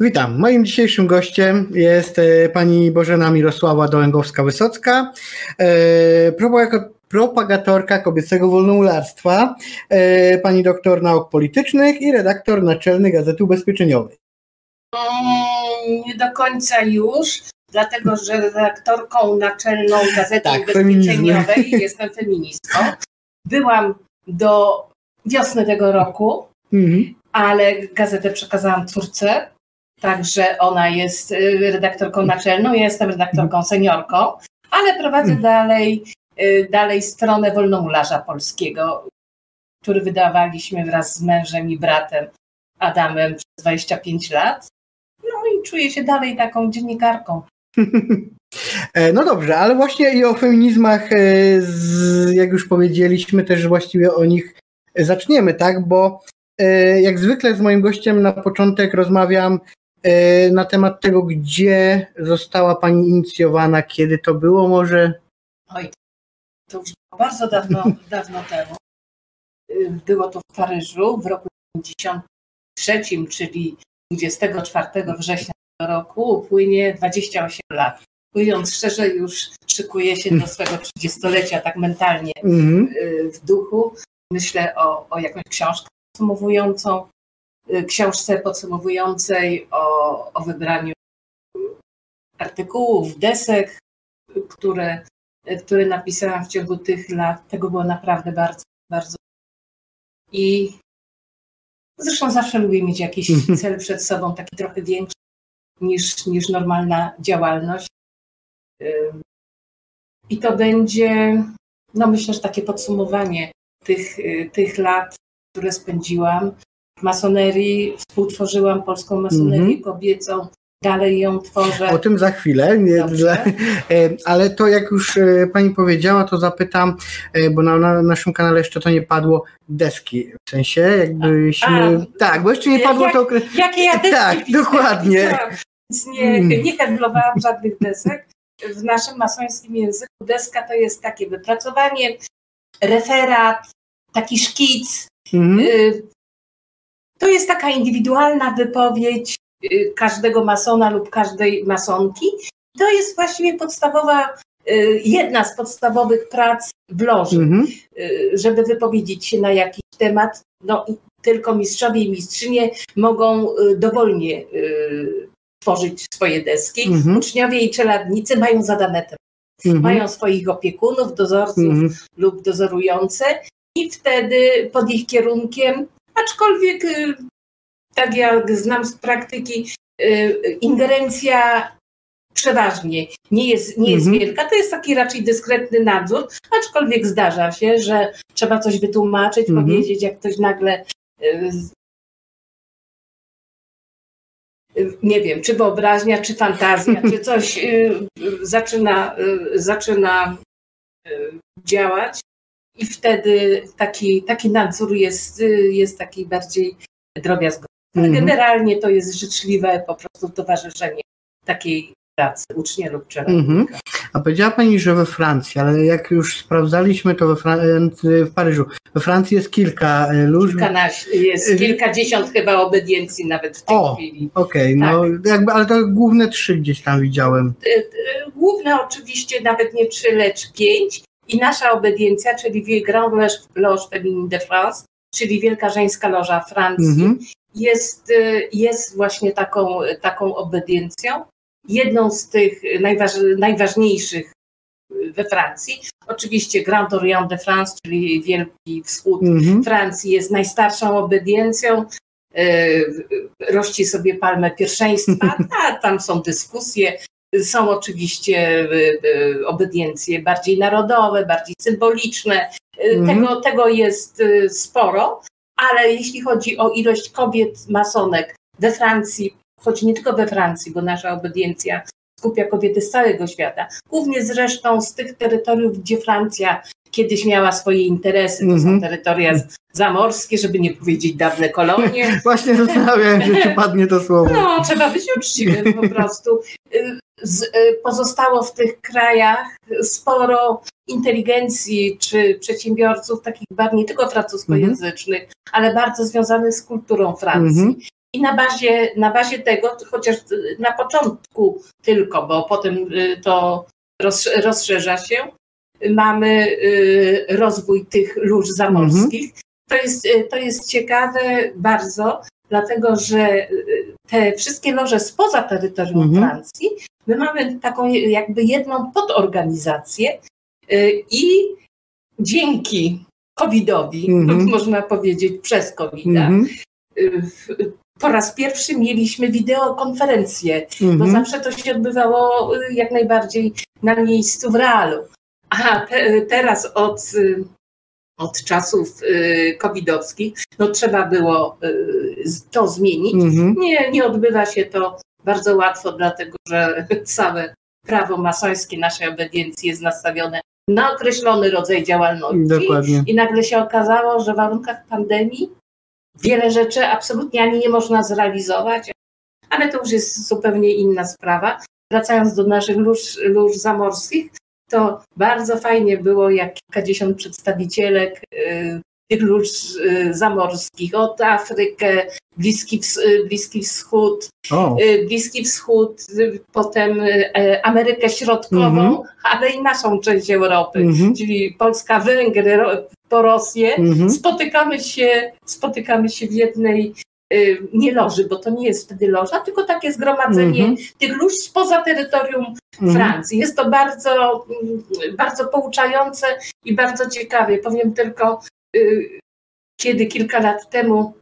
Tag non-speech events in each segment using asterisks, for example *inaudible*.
Witam. Moim dzisiejszym gościem jest e, pani Bożena Mirosława Dołęgowska-Wysocka, e, propagatorka kobiecego wolnomularstwa, e, pani doktor nauk politycznych i redaktor naczelny Gazety Ubezpieczeniowej. Nie do końca już, dlatego że redaktorką naczelną Gazety Tak, Ubezpieczeniowej feminizm. *laughs* jestem feministką. Byłam do wiosny tego roku, Mhm. ale gazetę przekazałam córce, także ona jest y, redaktorką naczelną, ja jestem redaktorką seniorką, ale prowadzę Mhm. dalej, y, dalej stronę Wolnomularza Polskiego, który wydawaliśmy wraz z mężem i bratem Adamem przez 25 lat. No i czuję się dalej taką dziennikarką. *laughs* E, No dobrze, ale właśnie i o feminizmach, e, jak już powiedzieliśmy, też właściwie o nich zaczniemy, tak? Bo e, jak zwykle z moim gościem na początek rozmawiam na temat tego, gdzie została Pani inicjowana, kiedy to było, może. Oj, to już było bardzo dawno, *laughs* dawno temu. Y, Było to w Paryżu w roku 1953, czyli 24 września tego roku, upłynie 28 lat. Mówiąc szczerze, już szykuję się do swego 30-lecia tak mentalnie Mhm. y, w duchu. Myślę o, o jakąś książkę podsumowującą, książce podsumowującej o, o wybraniu artykułów, desek, y, które, y, które napisałam w ciągu tych lat. Tego było naprawdę bardzo, bardzo. I zresztą zawsze lubię mieć jakiś cel przed sobą, taki trochę większy niż, niż normalna działalność. Ym, I to będzie, no myślę, że takie podsumowanie tych, y, tych lat, które spędziłam masonerii. Współtworzyłam polską masonerię Mhm. kobiecą, dalej ją tworzę. O tym za chwilę, nie, że, *laughs* ale to jak już e, Pani powiedziała, to zapytam, e, bo na, na naszym kanale jeszcze to nie padło, deski, w sensie jakbyśmy, tak, bo jeszcze nie padło Jak- to. Jakie ja deski Tak, dokładnie. pisałam. Więc nie, Mm. nie handlowałam żadnych desek. W naszym masońskim języku deska to jest takie wypracowanie, referat, taki szkic. Mhm. Y, To jest taka indywidualna wypowiedź y, każdego masona lub każdej masonki. To jest właściwie podstawowa, y, jedna z podstawowych prac w loży Mhm. y, żeby wypowiedzieć się na jakiś temat, no i tylko mistrzowie i mistrzynie mogą dowolnie tworzyć swoje deski. Mhm. Uczniowie i czeladnicy mają zadane tematy, Mhm. mają swoich opiekunów, dozorców Mhm. lub dozorujące i wtedy pod ich kierunkiem, aczkolwiek y, tak jak znam z praktyki, y, ingerencja przeważnie nie jest, nie jest Mhm. wielka, to jest taki raczej dyskretny nadzór, aczkolwiek zdarza się, że trzeba coś wytłumaczyć, Mhm. powiedzieć, jak ktoś nagle y, nie wiem, czy wyobraźnia, czy fantazja, czy *laughs* coś zaczyna, zaczyna działać i wtedy taki, taki nadzór jest, jest taki bardziej drobiazgowy. Ale Mhm. generalnie to jest życzliwe po prostu towarzyszenie takiej pracy ucznia lub czeladnika. Mhm. A powiedziała Pani, że we Francji, ale jak już sprawdzaliśmy, to we Fran- w Paryżu. We Francji jest kilka e, lóż. Kilkanaście, jest Y- kilkadziesiąt chyba obediencji nawet w tej O. chwili. Okej, no jakby, ale to główne trzy gdzieś tam widziałem. Y, Główne oczywiście nawet nie trzy, lecz pięć i nasza obediencja, czyli Grand Loge- Féminine de France, czyli Wielka Żeńska Loża Francji, Mhm. jest, y, jest właśnie taką, taką obediencją. Jedną z tych najważ, najważniejszych y, we Francji. Oczywiście Grand Orient de France, czyli Wielki Wschód Mhm. Francji jest najstarszą obediencją. y, Rości sobie palmę pierwszeństwa, *laughs* a tam są dyskusje. Są oczywiście y, y, obediencje bardziej narodowe, bardziej symboliczne. Y, Mhm. Tego, tego jest sporo, ale jeśli chodzi o ilość kobiet masonek we Francji, choć nie tylko we Francji, bo nasza obediencja skupia kobiety z całego świata, głównie zresztą z tych terytoriów, gdzie Francja kiedyś miała swoje interesy, to Mhm. są terytoria z- zamorskie, żeby nie powiedzieć dawne kolonie. *laughs* Właśnie zastanawiałem się, czy padnie to słowo. No, trzeba być uczciwym po prostu. Y, Z, y, pozostało w tych krajach sporo inteligencji czy przedsiębiorców, takich bardziej nie tylko francuskojęzycznych, ale bardzo związanych z kulturą Francji. Mhm. I na bazie, na bazie tego, chociaż na początku tylko, bo potem to rozszerza się, mamy rozwój tych lóż zamorskich. Mhm. To, jest, to jest ciekawe bardzo, dlatego że te wszystkie loże spoza terytorium mhm. Francji, my mamy taką jakby jedną podorganizację i dzięki COVID-owi, mm-hmm. można powiedzieć przez COVID, mm-hmm. po raz pierwszy mieliśmy wideokonferencję, mm-hmm. bo mhm. zawsze to się odbywało y, jak najbardziej na miejscu w realu. A te, teraz od, y, od czasów y, covidowskich, no trzeba było to zmienić. Mm-hmm. Nie, nie odbywa się to bardzo łatwo, dlatego że *laughs* całe prawo masońskie naszej obediencji jest nastawione na określony rodzaj działalności. Dokładnie. I nagle się okazało, że w warunkach pandemii wiele rzeczy absolutnie ani nie można zrealizować, ale to już jest zupełnie inna sprawa. Wracając do naszych lóż, lóż zamorskich, to bardzo fajnie było, jak kilkadziesiąt przedstawicielek y, tych lóż y, zamorskich, od Afrykę, Bliski, y, Bliski Wschód, oh. Bliski Wschód, potem Amerykę Środkową, mm -hmm. *laughs* ale i naszą część Europy, mm -hmm. czyli Polska, Węgry, po Rosję. Mm -hmm. Spotykamy, się, spotykamy się w jednej nie loży, bo to nie jest wtedy loża, tylko takie zgromadzenie mm -hmm. tych lóż spoza terytorium mm -hmm. Francji. Jest to bardzo, mm, bardzo pouczające i bardzo ciekawie. Powiem tylko, kiedy kilka lat temu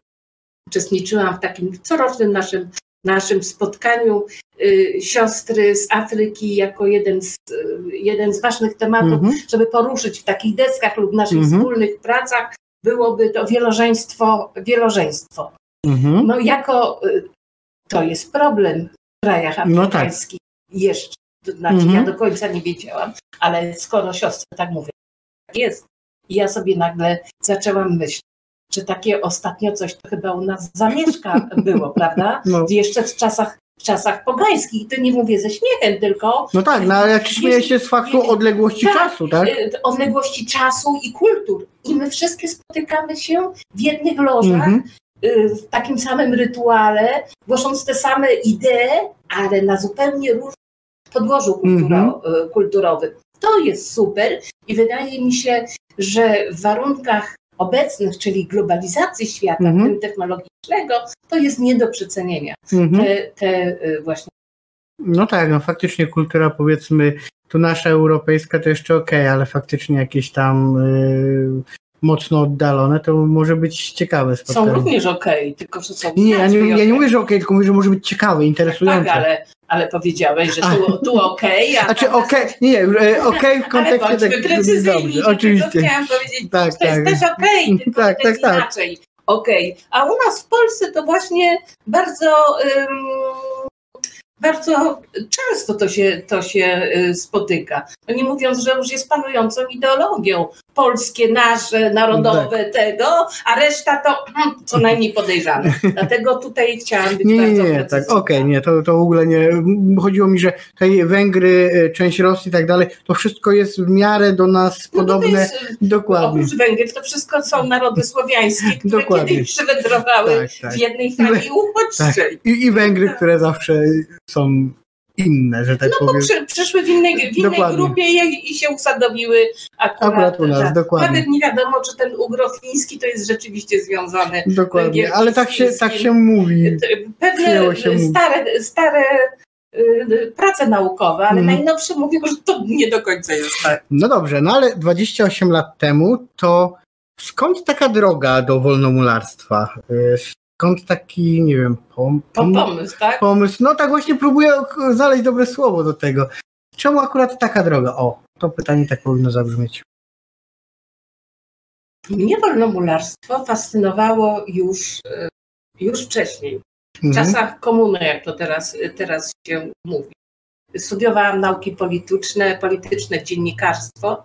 uczestniczyłam w takim corocznym naszym, naszym spotkaniu y, siostry z Afryki jako jeden z, y, jeden z ważnych tematów, mm -hmm. żeby poruszyć w takich deskach lub naszych mm -hmm. wspólnych pracach, byłoby to wielożeństwo. wielożeństwo. Mm -hmm. No jako to jest problem w krajach afrykańskich no tak. jeszcze. To znaczy, ja mhm. do końca nie wiedziałam, ale skoro siostry tak mówią, tak jest. I ja sobie nagle zaczęłam myśleć, że takie ostatnio coś to chyba u nas zamieszka *laughs* było, prawda? No. Jeszcze w czasach w czasach pogańskich. I to nie mówię ze śmiechem, tylko. No tak, no ale jak śmieje się z faktu odległości tak, czasu, tak? Y, odległości czasu i kultur. I my wszystkie spotykamy się w jednych lożach, mm -hmm. w takim samym rytuale, głosząc te same idee, ale na zupełnie różnym podłożu kulturo, mm -hmm. kulturowym. To jest super i wydaje mi się, że w warunkach obecnych, czyli globalizacji świata, mm -hmm. technologicznego, to jest nie do przecenienia. Mm -hmm. Te, te y, właśnie. No tak, no faktycznie kultura powiedzmy, tu nasza europejska to jeszcze okej, okay, ale faktycznie jakieś tam yy, mocno oddalone, to może być ciekawe spotkanie. Są również okej, okay, tylko że są Nie, ja nie, ja nie mówię, że okej, okay, tylko mówię, że może być ciekawe, interesujące. Tak, ale, ale powiedziałeś, że tu, tu okej, okay, a Znaczy okej, okay, nie, e, okej w kontekście... Ale tak, precyzyjni, oczywiście. chciałam powiedzieć, tak, to *laughs* tak. jest też okej, okay, tylko tak, tak, tak. inaczej. Okej, okay. a u nas w Polsce to właśnie bardzo... Um, bardzo często to się, to się y, spotyka. No nie mówiąc, że już jest panującą ideologią. Polskie, nasze, narodowe, tak. tego, a reszta to hmm, co najmniej podejrzane. *laughs* Dlatego tutaj chciałam być nie, bardzo Nie, nie, tak, okej, okay, nie, to, to w ogóle nie. Chodziło mi, że tutaj Węgry, y, część Rosji i tak dalej, to wszystko jest w miarę do nas no podobne. Jest, Dokładnie. Oprócz Węgier to wszystko są narody słowiańskie, które Dokładnie. kiedyś przywędrowały tak, tak. w jednej fali uchodźczej. Tak. I, I Węgry, które zawsze są inne, że tak no, powiem. No przyszły w innej, w innej grupie i, i, się usadowiły akurat, akurat u nas, tak. dokładnie. Nawet nie wiadomo, czy ten ugrofiński to jest rzeczywiście związany. Dokładnie, ale tak się, tak się mówi. Pewne się stare, mówi. stare y, prace naukowe, ale mm. najnowsze mówią, że to nie do końca jest tak. No dobrze, no ale 28 lat temu to skąd taka droga do wolnomularstwa? Skąd taki, nie wiem, pom, pom, pomysł, tak? Pomysł. No tak właśnie próbuję znaleźć dobre słowo do tego. Czemu akurat taka droga? O, to pytanie tak powinno zabrzmieć. Mnie wolnomularstwo fascynowało już, e, już wcześniej. W mhm. czasach komuny, jak to teraz, teraz się mówi. Studiowałam nauki polityczne, polityczne dziennikarstwo.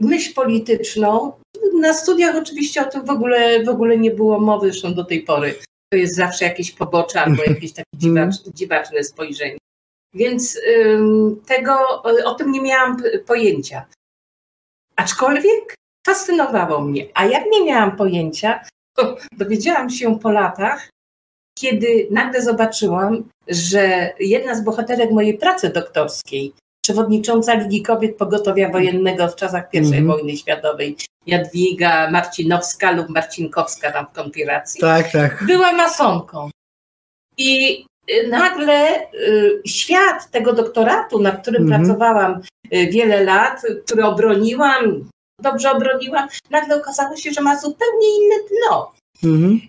Myśl polityczną na studiach oczywiście o tym w ogóle, w ogóle nie było mowy, zresztą do tej pory. To jest zawsze jakieś pobocze albo jakieś takie dziwaczne, dziwaczne spojrzenie. Więc ym, tego, o tym nie miałam pojęcia. Aczkolwiek fascynowało mnie. A jak nie miałam pojęcia, to *laughs* dowiedziałam się po latach, kiedy nagle zobaczyłam, że jedna z bohaterek mojej pracy doktorskiej, przewodnicząca Ligi Kobiet Pogotowia Wojennego w czasach I mm wojny światowej, Jadwiga Marcinowska lub Marcinkowska tam w konspiracji, tak, tak. była masonką. I y, nagle y, świat tego doktoratu, nad którym mm pracowałam y, wiele lat, który obroniłam, dobrze obroniłam, nagle okazało się, że ma zupełnie inne dno. Mhm.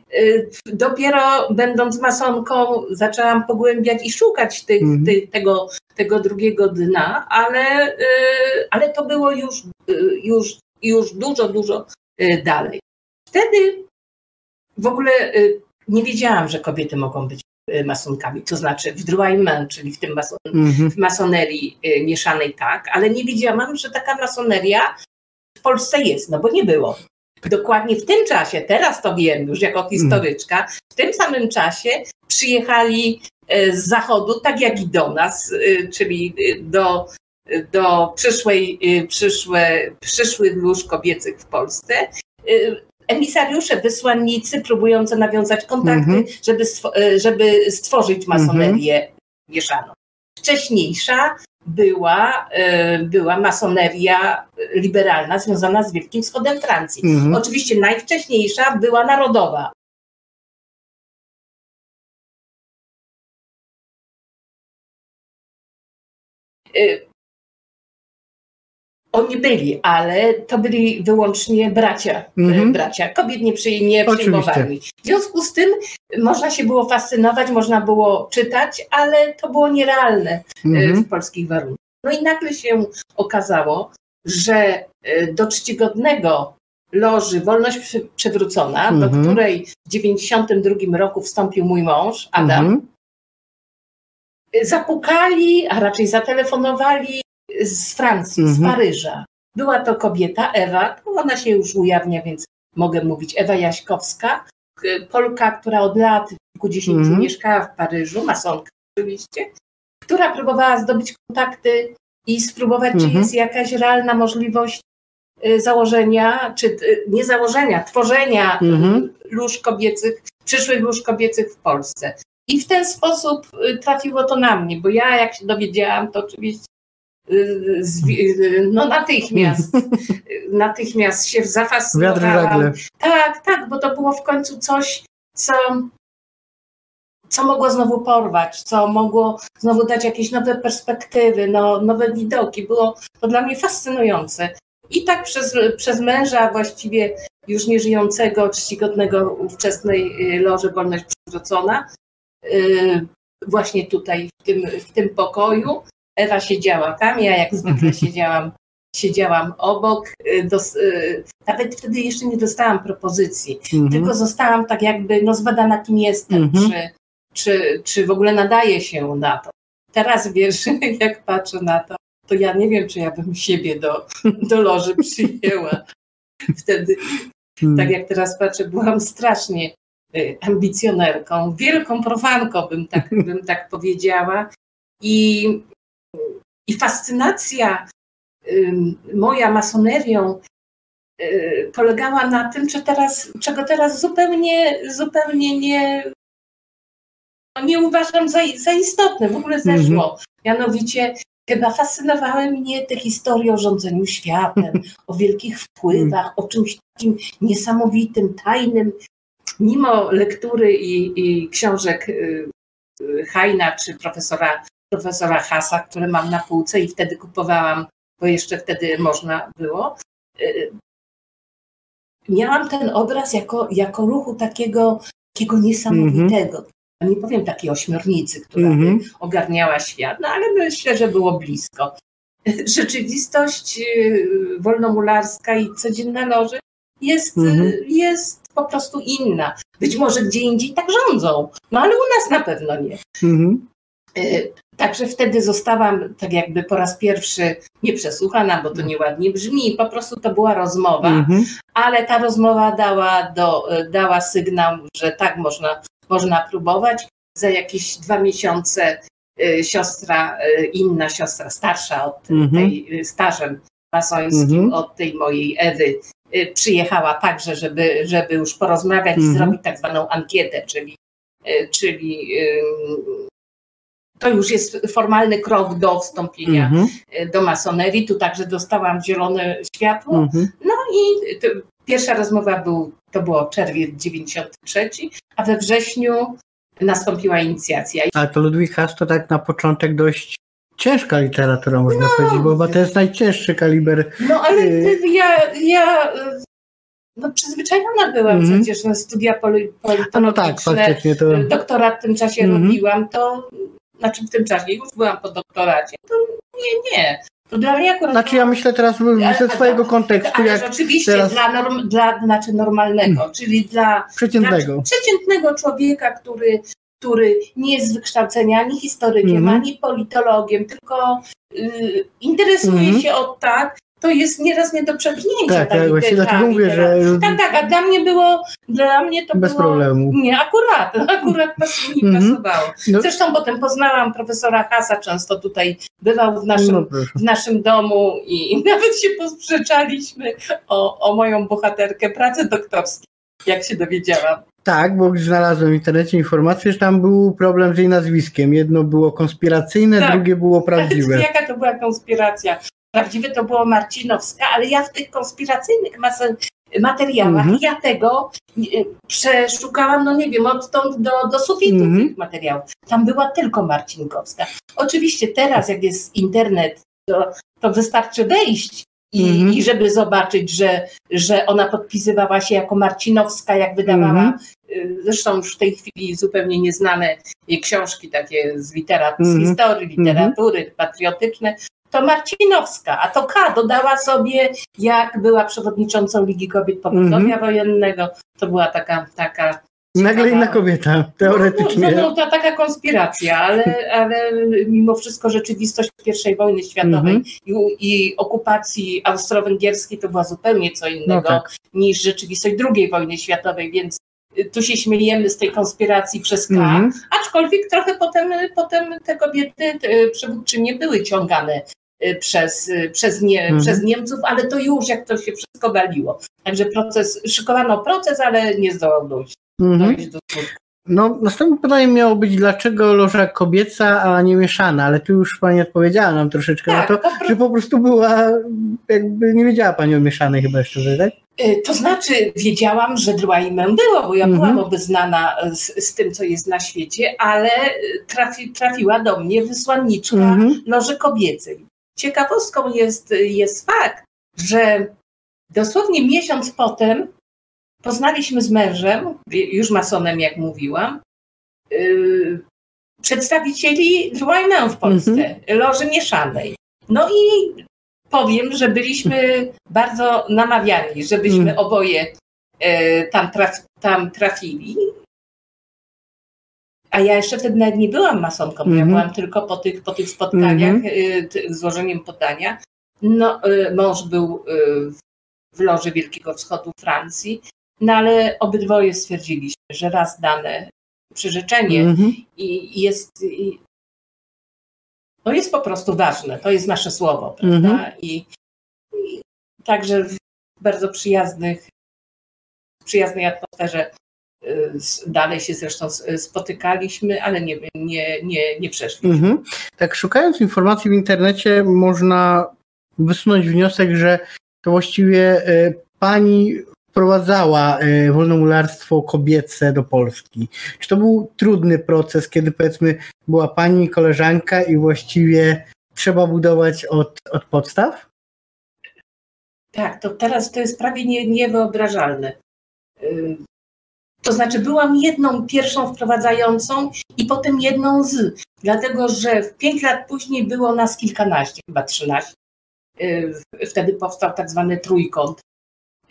Dopiero będąc masonką zaczęłam pogłębiać i szukać tych, mhm. tych, tego, tego drugiego dna, ale, ale to było już, już, już dużo, dużo dalej. Wtedy w ogóle nie wiedziałam, że kobiety mogą być masonkami, to znaczy w Druayman, czyli w tym mason, mhm. w masonerii mieszanej tak, ale nie wiedziałam, że taka masoneria w Polsce jest, no bo nie było. Dokładnie w tym czasie, teraz to wiem już jako historyczka, w tym samym czasie przyjechali e, z zachodu, tak jak i do nas, e, czyli do, do przyszłej, e, przyszłe, przyszłych lóż kobiecych w Polsce, emisariusze, wysłannicy próbujące nawiązać kontakty, mm -hmm. żeby, żeby stworzyć masonerię mm -hmm. mieszaną. Wcześniejsza była, e, była masoneria liberalna związana z Wielkim Wschodem Francji. Mhm. Oczywiście najwcześniejsza była narodowa. Oni byli, ale to byli wyłącznie bracia. Mm-hmm. bracia. Kobiet nie, przy, nie przyjmowali. W związku z tym można się było fascynować, można było czytać, ale to było nierealne mm-hmm. w polskich warunkach. No i nagle się okazało, że e, do czcigodnego loży Wolność Przewrócona, mm-hmm. do mhm. której w 1992 roku wstąpił mój mąż, Adam, mhm. zapukali, a raczej zatelefonowali z Francji, mhm. z Paryża. Była to kobieta, Ewa, ona się już ujawnia, więc mogę mówić, Ewa Jaśkowska, Polka, która od lat kilkudziesięciu mhm. mieszkała w Paryżu, masonka oczywiście, która próbowała zdobyć kontakty i spróbować, mhm. czy jest jakaś realna możliwość y, założenia, czy y, nie założenia, tworzenia mhm. lóż kobiecych, przyszłych lóż kobiecych w Polsce. I w ten sposób y, trafiło to na mnie, bo ja jak się dowiedziałam, to oczywiście no natychmiast, *laughs* natychmiast się zafascynowałam. Tak, tak, bo to było w końcu coś, co, co mogło znowu porwać, co mogło znowu dać jakieś nowe perspektywy, no, nowe widoki. Było to dla mnie fascynujące. I tak przez, przez męża właściwie już nieżyjącego, czcigodnego ówczesnej y, loży Wolność Przywrócona, y, właśnie tutaj w tym, w tym pokoju, Ewa siedziała tam, ja jak zwykle siedziałam, siedziałam obok. Y, dos, y, nawet wtedy jeszcze nie dostałam propozycji, mhm. tylko zostałam tak jakby no, zbadana, kim jestem, mhm. czy, czy, czy w ogóle nadaje się na to. Teraz wiesz, *laughs* jak patrzę na to, to ja nie wiem, czy ja bym siebie do, do loży przyjęła. *laughs* Wtedy, hmm. tak jak teraz patrzę, byłam strasznie y, ambicjonerką, wielką profanką, bym tak, bym tak powiedziała. I i fascynacja moja masonerią y, polegała na tym, czy teraz, czego teraz zupełnie, zupełnie nie, nie uważam za, za istotne, w ogóle zeszło. Mm -hmm. Mianowicie chyba fascynowały mnie te historie o rządzeniu światem, o wielkich wpływach, o czymś takim niesamowitym, tajnym. Mimo lektury i, i książek y, y, Hajna czy profesora profesora Hasa, które mam na półce i wtedy kupowałam, bo jeszcze wtedy można było. Y, miałam ten obraz jako, jako ruchu takiego, takiego niesamowitego. Mm -hmm. Nie powiem takiej ośmiornicy, która mm -hmm. ogarniała świat, no ale myślę, że było blisko. *laughs* Rzeczywistość y, wolnomularska i codzienna loży jest, mm -hmm. jest po prostu inna. Być może gdzie indziej tak rządzą, no ale u nas na pewno nie. Mhm. Także wtedy zostałam tak jakby po raz pierwszy nieprzesłuchana, bo to nieładnie brzmi, po prostu to była rozmowa, mhm. ale ta rozmowa dała, do, dała sygnał, że tak można, można próbować. Za jakieś dwa miesiące y, siostra, y, inna siostra, starsza od mhm. tej, y, stażem masońskim mhm. od tej mojej Ewy, przyjechała także, żeby, żeby już porozmawiać i mhm. zrobić tak zwaną ankietę, czyli czyli to już jest formalny krok do wstąpienia mhm. do masonerii. Tu także dostałam zielone światło. Mhm. No i pierwsza rozmowa był, to było czerwiec 93, a we wrześniu nastąpiła inicjacja. A to Ludwik Haas to tak na początek dość ciężka literatura, można no, powiedzieć, bo to jest najcięższy kaliber. No ale y, ja, ja no, przyzwyczajona byłam mm -hmm. przecież na studia politologiczne. No tak, faktycznie to... Doktorat w tym czasie mm -hmm. robiłam, to znaczy w tym czasie już byłam po doktoracie, to nie, nie. To dla mnie akurat... Znaczy ja myślę teraz ze swojego kontekstu. Ale jak oczywiście teraz... dla, norm, dla znaczy normalnego, hmm. czyli dla przeciętnego. Dla przeciętnego człowieka, który, który nie jest z wykształcenia ani historykiem, mm -hmm. ani politologiem, tylko y, interesuje mm -hmm. się od tak, to jest nieraz nie do przebrnięcia. Tak, tak, właśnie dlatego mówię, że... Tak, tak, a dla mnie było, dla mnie to Bez było... problemu. Nie, akurat, *laughs* akurat mi mm -hmm. pasowało. No. Zresztą potem poznałam profesora Hasa, często tutaj bywał w naszym, no, w naszym domu i *laughs* nawet się posprzeczaliśmy o, o moją bohaterkę pracy doktorskiej, jak się dowiedziałam. Tak, bo znalazłem w internecie informację, że tam był problem z jej nazwiskiem. Jedno było konspiracyjne, tak. drugie było *laughs* prawdziwe. Jaka to była konspiracja? Prawdziwe to było Marcinowska, ale ja w tych konspiracyjnych materiałach, mhm. ja tego e, przeszukałam, no nie wiem, odtąd do, do sufitu mhm. tych materiałów. Tam była tylko Marcinkowska. Oczywiście teraz, jak jest internet, to, to wystarczy wejść i, mhm. i żeby zobaczyć, że, że ona podpisywała się jako Marcinowska, jak wydawała mhm. y, zresztą już w tej chwili zupełnie nieznane książki takie z literat, z mhm. historii, literatury, patriotyczne, to Marcinowska, a to K dodała sobie, jak była przewodniczącą Ligi Kobiet Pogotowia mm -hmm. Wojennego. To była taka, taka Nagle inna kobieta, teoretycznie. No, no, no, to taka konspiracja, ale, ale mimo wszystko rzeczywistość I wojny światowej mm -hmm. i, i, okupacji austro-węgierskiej to była zupełnie co innego no tak. niż rzeczywistość II wojny światowej, więc tu się śmiejemy z tej konspiracji przez K, mm -hmm. aczkolwiek trochę potem, potem te kobiety przywódczynie były ciągane y, przez, y, przez, nie, -hmm. przez Niemców, ale to już jak to się wszystko waliło. Także proces, szykowano proces, ale nie zdołał dojść, -hmm. dojść do skutku. No, następne pytanie miało być, dlaczego loża kobieca, a nie mieszana, ale tu już Pani odpowiedziała nam troszeczkę tak, na to, po że po prostu była, jakby nie wiedziała Pani o mieszanej chyba jeszcze, tak? Y, to znaczy, wiedziałam, że Dłaimę było, bo ja -hmm. byłam obeznana z, z, tym, co jest na świecie, ale trafi, trafiła do mnie wysłanniczka -hmm. Loży Kobiecej. Ciekawostką jest, jest fakt, że dosłownie miesiąc potem poznaliśmy z mężem, już masonem, jak mówiłam, yy, przedstawicieli Dłajmę w Polsce, mm -hmm. Loży Mieszanej. No i powiem, że byliśmy *laughs* bardzo namawiani, żebyśmy mm. oboje e, tam, traf, tam trafili. A ja jeszcze wtedy nawet nie byłam masonką, mm -hmm. ja mhm. byłam tylko po tych, po tych spotkaniach, mm -hmm. złożeniem podania. No, e, mąż był w loży Wielkiego Wschodu Francji, no ale obydwoje stwierdziliśmy, że raz dane przyrzeczenie mm -hmm. i jest, to jest po prostu ważne, to jest nasze słowo, prawda? Mhm. I, I, także w bardzo przyjaznych, przyjaznej atmosferze y, dalej się zresztą spotykaliśmy, ale nie, nie, nie, nie przeszliśmy. Mhm. Tak, szukając informacji w internecie, można wysunąć wniosek, że to właściwie y, pani wprowadzała e, wolnomularstwo kobiece do Polski. Czy to był trudny proces, kiedy powiedzmy była pani koleżanka i właściwie trzeba budować od, od podstaw? Tak, to teraz to jest prawie nie, niewyobrażalne. To znaczy, byłam jedną pierwszą wprowadzającą i potem jedną z, dlatego że w pięć lat później było nas kilkanaście, chyba trzynaście. Y, wtedy powstał tak zwany trójkąt.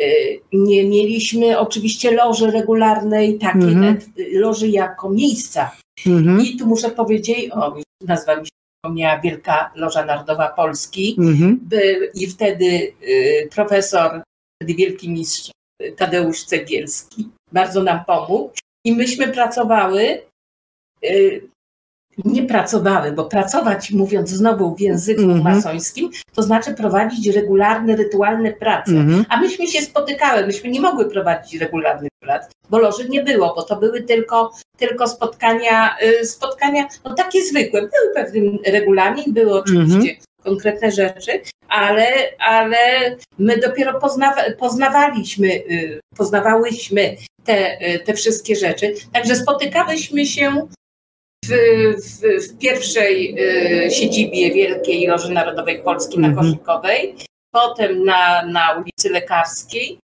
Y, nie mieliśmy oczywiście loży regularnej, takiej mm -hmm. loży jako miejsca. -hmm. I tu muszę powiedzieć, o, nazwa mi się przypomniała Wielka Loża Narodowa Polski. -hmm. By, I wtedy profesor, wtedy wielki mistrz Tadeusz Cegielski bardzo nam pomógł. I myśmy pracowały y, nie pracowały, bo pracować, mówiąc znowu w języku mm -hmm. masońskim, to znaczy prowadzić regularne, rytualne prace. Mm -hmm. A myśmy się spotykały, myśmy nie mogły prowadzić regularnych prac, bo loży nie było, bo to były tylko, tylko spotkania, y, spotkania, no takie zwykłe. Był pewnym regulamin, były oczywiście mm -hmm. Konkretne rzeczy, ale, ale my dopiero poznawa, poznawaliśmy, y, poznawałyśmy te, y, te wszystkie rzeczy. Także spotykałyśmy się w, w, w pierwszej y, siedzibie Wielkiej Loży Narodowej Polski na mhm. Koszykowej, potem na, na ulicy Lekarskiej.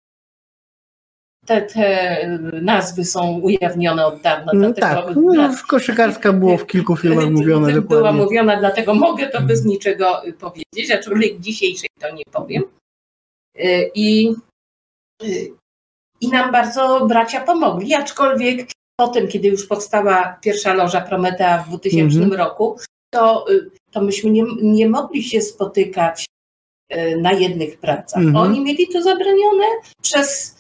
Te, te nazwy są ujawnione od dawna. No tak, no, koszykarska było w kilku filmach mówione. Była mówiona, dlatego mogę to bez niczego powiedzieć, aczkolwiek dzisiejszej to nie powiem. Y, I, y, I nam bardzo bracia pomogli, aczkolwiek potem, kiedy już powstała pierwsza loża Prometea w 2000 mm -hmm. roku, to, y, to myśmy nie, nie mogli się spotykać y, na jednych pracach. -hmm. Oni mieli to zabronione przez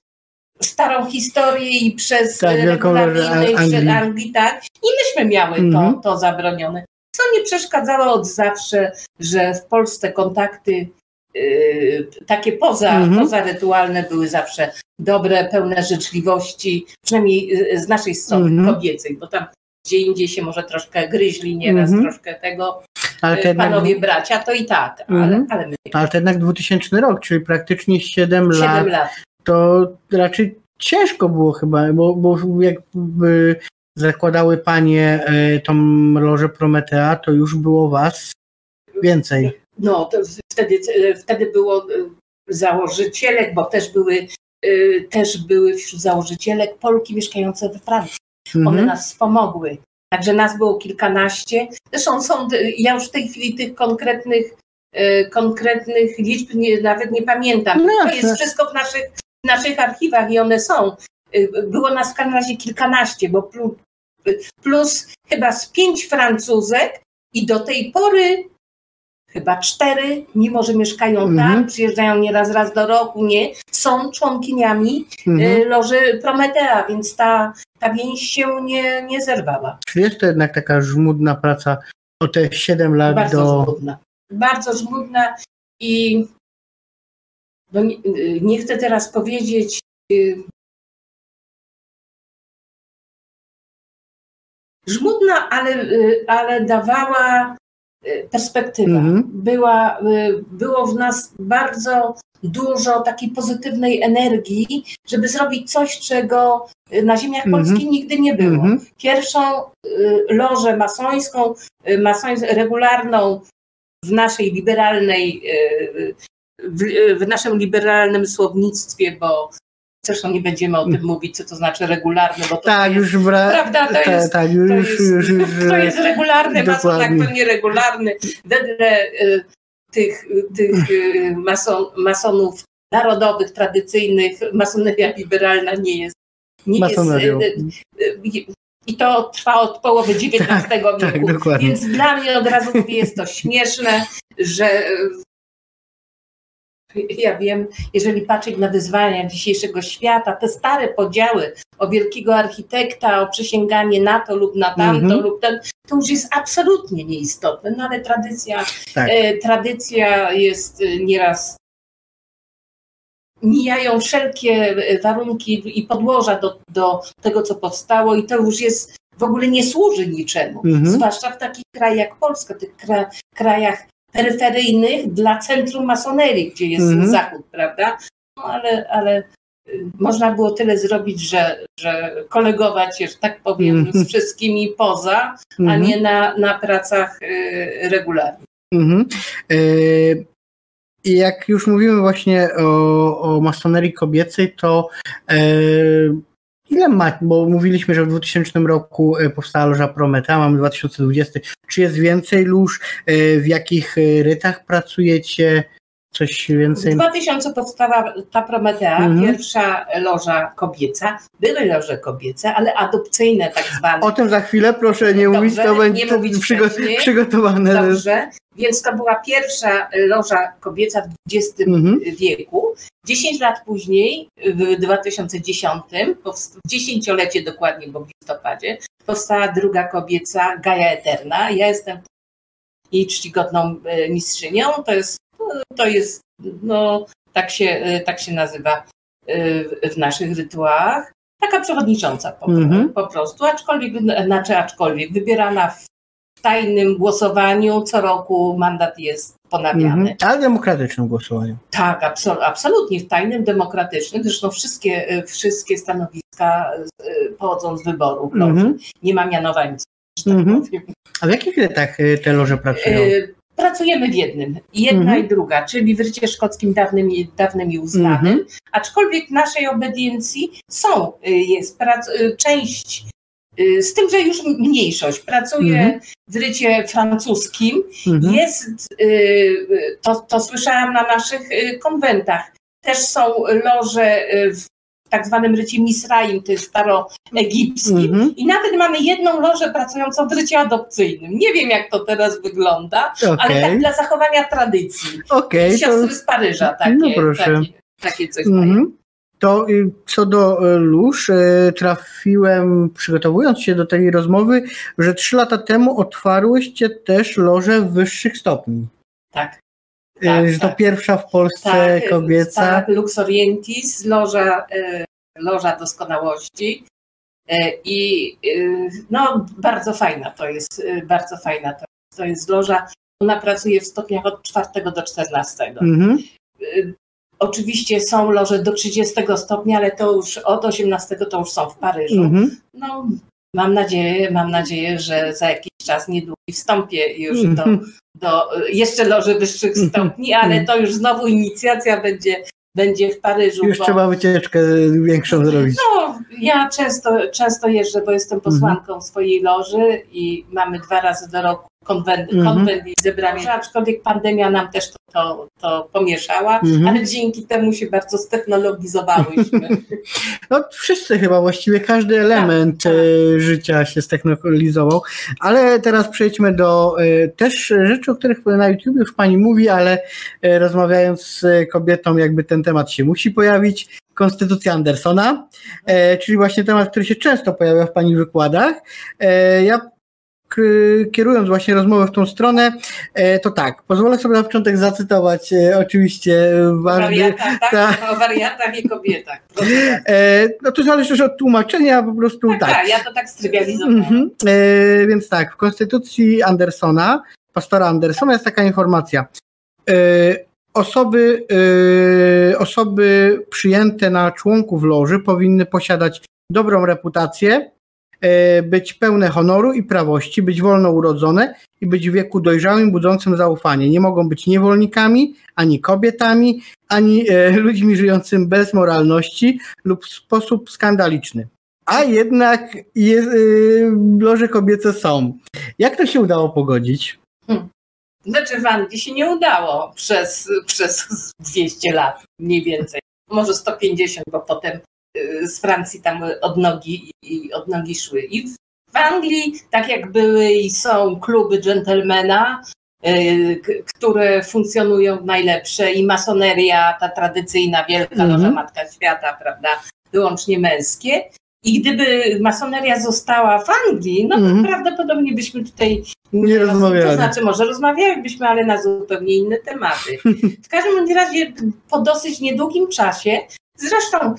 starą historię i przez tak, regulaminy, i przez Anglii, tak. I myśmy miały to, mhm. to zabronione. Co nie przeszkadzało od zawsze, że w Polsce kontakty yy, takie poza, mm -hmm. pozarytualne były zawsze dobre, pełne życzliwości, przynajmniej y, z naszej strony -hmm. kobiecej, bo tam gdzie indziej się może troszkę gryźli nieraz, -hmm. troszkę tego y, panowie jednak... bracia, to i tak, ale, ale my... Ale to jednak 2000 rok, czyli praktycznie 7, 7 lat, lat, to raczej ciężko było chyba, bo, bo jakby zakładały panie y, tą lożę Prometea, to już było was więcej. No, to wtedy, wtedy było założycielek, bo też były Y, też były wśród założycielek Polki mieszkające we Francji. Mhm. One nas wspomogły. Także nas było kilkanaście. Zresztą są, ja już w tej chwili tych konkretnych, konkretnych liczb nie, nawet nie pamiętam. No to jest wszystko w naszych, w naszych archiwach i one są. Y, było nas w każdym razie kilkanaście, bo plus, plus chyba z pięć Francuzek i do tej pory chyba cztery, mimo że mieszkają -hmm. tam, przyjeżdżają nieraz raz do roku, nie, są członkiniami mm -hmm. Loży Prometea, więc ta, ta więź się nie, nie zerwała. Czy jest to jednak taka żmudna praca o te 7 lat Bardzo do... żmudna. Bardzo żmudna i no nie, nie chcę teraz powiedzieć y, żmudna, ale, y, ale dawała perspektywa. Mhm. Była, y, było w nas bardzo dużo takiej pozytywnej energii, żeby zrobić coś, czego na ziemiach mhm. polskich nigdy nie było. Mhm. Pierwszą y, lożę masońską, y, masońską, regularną w naszej liberalnej, w, w naszym liberalnym słownictwie, bo Zresztą nie będziemy o tym mówić, co to znaczy regularny, bo to, tak, jest, już bra... prawda, to, ta, jest, tak, już, to, jest, już, już, to jest regularny mason, tak to nieregularny. Wedle y, tych, tych y, mason, masonów narodowych, tradycyjnych, masoneria liberalna nie jest. Nie jest y, y, i to trwa od połowy XIX tak, wieku. Tak, więc dla mnie od razu jest to śmieszne, że ja wiem, jeżeli patrzeć na wyzwania dzisiejszego świata, te stare podziały o wielkiego architekta, o przysięganie na to lub na tamto mm -hmm. lub ten, to już jest absolutnie nieistotne, no ale tradycja, tak. e, tradycja jest e, nieraz mijają wszelkie e, warunki i podłoża do, do tego, co powstało i to już jest w ogóle nie służy niczemu, mm -hmm. zwłaszcza w takich krajach jak Polska, tych kra, krajach peryferyjnych dla centrum masonerii, gdzie jest mm -hmm. zachód, prawda? No ale, ale y, można było tyle zrobić, że, że kolegować się, że tak powiem, mm -hmm. z wszystkimi poza, mm -hmm. a mhm. nie na, na pracach y, regularnych. Mm y i jak już mówimy właśnie o, o masonerii kobiecej, to y Ile ma, bo mówiliśmy, że w 2000 roku e, powstała loża Prometa, mamy 2020. Czy jest więcej lóż? E, w jakich e, rytach pracujecie? Coś więcej? W 2000 powstała ta Prometea, mhm. pierwsza loża kobieca. Były loże kobiece, ale adopcyjne tak zwane. O tym za chwilę proszę nie Dobrze, mówić, to będzie przygo *laughs* przygotowane. Dobrze, więc to była pierwsza loża kobieca w XX mhm. wieku. 10 lat później, w 2010, w dziesięciolecie dokładnie, bo w listopadzie, powstała druga kobieca, Gaja Eterna. Ja jestem jej czcigodną e, mistrzynią. To jest to jest, no, tak się, tak się nazywa y, w naszych rytuałach. Taka przewodnicząca po, mm-hmm. po prostu, aczkolwiek, znaczy aczkolwiek wybierana w tajnym głosowaniu. Co roku mandat jest ponawiany. Mm-hmm. Ale demokratycznym głosowaniu. Tak, absol- absolutnie w tajnym, demokratycznym. Zresztą wszystkie, y, wszystkie stanowiska y, pochodzą z wyboru. Mm-hmm. Nie ma mianowań. Tak mm-hmm. A w jakich latach te loże pracują? Pracujemy w jednym, jedna mhm. i druga, czyli w rycie szkockim dawnym, dawnym i uznanym, mhm. aczkolwiek w naszej obediencji są, y, jest prac, y, część y, z tym, że już mniejszość pracuje mhm. w rycie francuskim. Mhm. Jest, to, to słyszałam na naszych konwentach. Też są loże w tak zwanym rycie Misraim, to jest staroegipskim. Mm-hmm. I nawet mamy jedną lożę pracującą w rycie adopcyjnym. Nie wiem, jak to teraz wygląda, okay. ale tak dla zachowania tradycji. Okay, Siostry to... z Paryża takie, no takie, takie coś mm-hmm. To y, co do y, lóż, y, trafiłem, przygotowując się do tej rozmowy, że trzy lata temu otwarłyście też loże wyższych stopni. Tak. Tak, że to tak. pierwsza w Polsce tak, kobieca. Tak, Lux Orientis, loża, e, loża doskonałości. I no, bardzo fajna to jest, bardzo fajna to jest, to jest loża. Ona pracuje w stopniach od 4 do 14. Mhm. Oczywiście są loże do 30 stopnia, ale to już od 18 to już są w Paryżu. Mhm. No, mam nadzieję, mam nadzieję, że za jakiś czas niedługi wstąpię już do, do jeszcze loży wyższych stopni, *laughs* ale to już znowu inicjacja będzie będzie w Paryżu. Już bo... trzeba wycieczkę większą zrobić. No, ja często, często jeżdżę, bo jestem posłanką mhm. swojej loży i mamy dwa razy do roku konwent, mm -hmm. konwent i zebranie, aczkolwiek pandemia nam też to, to, to pomieszała, mm -hmm. ale dzięki temu się bardzo ztechnologizowałyśmy. *laughs* No wszyscy chyba, właściwie każdy element tak, tak. E, życia się ztechnologizował, ale teraz przejdźmy do e, też rzeczy, o których na YouTube już Pani mówi, ale e, rozmawiając z kobietą jakby ten temat się musi pojawić. Konstytucja Andersona, czyli właśnie temat, który się często pojawia w Pani wykładach. ja kierując właśnie rozmowę w tą stronę, e, to tak, pozwolę sobie na początek zacytować e, oczywiście ważny... Wariata, tak? Ta, o wariatach i kobietach. E, no to zależy też od tłumaczenia, po prostu tak. tak. tak ja to tak strywializowałam. Mhm. Więc tak, w konstytucji Andersona, pastora Andersona jest taka informacja. Osoby, osoby przyjęte na członków loży powinny posiadać dobrą reputację, E, być pełne honoru i prawości, być wolno urodzone i być w wieku dojrzałym, budzącym zaufanie. Nie mogą być niewolnikami, ani kobietami, ani e, *laughs* ludźmi żyjącym bez moralności lub w sposób skandaliczny. A jednak jest, e, loże kobiece są. Jak to się udało pogodzić? Hmm. Znaczy w Anglii się nie udało przez, przez *laughs* 200 lat, mniej więcej. Może 150, bo potem z Francji tam od nogi i od nogi szły. I w Anglii, tak jak były i są kluby dżentelmena, y, które funkcjonują najlepsze i masoneria, ta tradycyjna wielka mm -hmm. Matka Świata, prawda, wyłącznie męskie. I gdyby masoneria została w Anglii, no to mm -hmm. prawdopodobnie byśmy tutaj nie rozmawiali. To znaczy, może rozmawialibyśmy, ale na zupełnie inne tematy. W każdym razie po dosyć niedługim czasie Zresztą,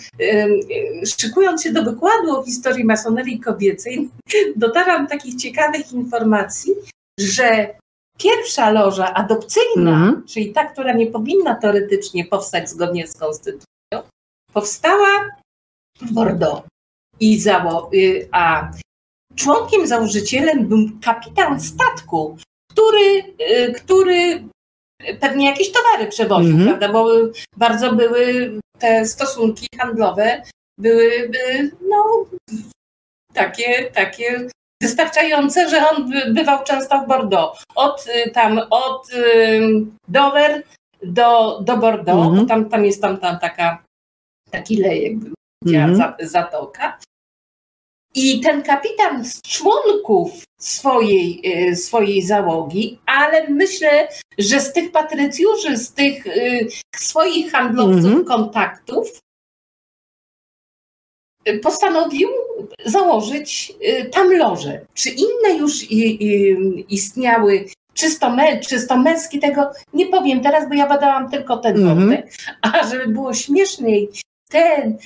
szykując się do wykładu o historii masonerii kobiecej, *laughs* dotarłam takich ciekawych informacji, że pierwsza loża adopcyjna, mm. czyli ta, która nie powinna teoretycznie powstać zgodnie z konstytucją, powstała w Bordeaux. I zało, y, a członkiem, założycielem był kapitan statku, który, y, który pewnie jakieś towary przewoził, mm -hmm. prawda? Bo bardzo były te stosunki handlowe byłyby no, takie, takie wystarczające, że on bywał często w Bordeaux. Od y, tam, od y, Dover do, do Bordeaux, mhm. tam, tam jest tam, tam taka, taki lejek, mhm. za, zatoka. I ten kapitan z członków swojej, y, swojej załogi, ale myślę, że z tych patrycjuszy, z tych y, swoich handlowców mm -hmm. kontaktów, y, postanowił założyć tam loże. Czy inne już istniały czysto, me, czysto męski, tego nie powiem teraz, bo ja badałam tylko ten mm -hmm. wątek. A żeby było śmieszniej, ten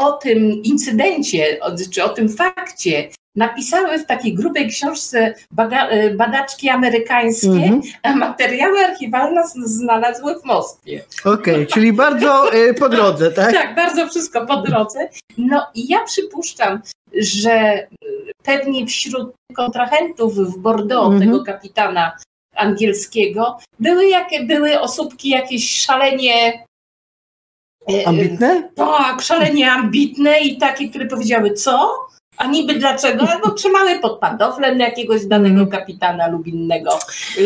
o tym incydencie, czy o tym fakcie napisały w takiej grubej książce e, badaczki amerykańskie, mm -hmm. a materiały archiwalne znalazły w Moskwie. Okej, okay, czyli bardzo e, po drodze, tak? tak, bardzo wszystko po drodze. No i ja przypuszczam, że e, pewnie wśród kontrahentów w Bordeaux, mm -hmm. tego kapitana angielskiego, były, jakie, były osóbki jakieś szalenie ambitne? Tak, szalenie ambitne i takie, które powiedziały co? A niby dlaczego? Albo trzymały pod pantoflem jakiegoś danego kapitana lub innego,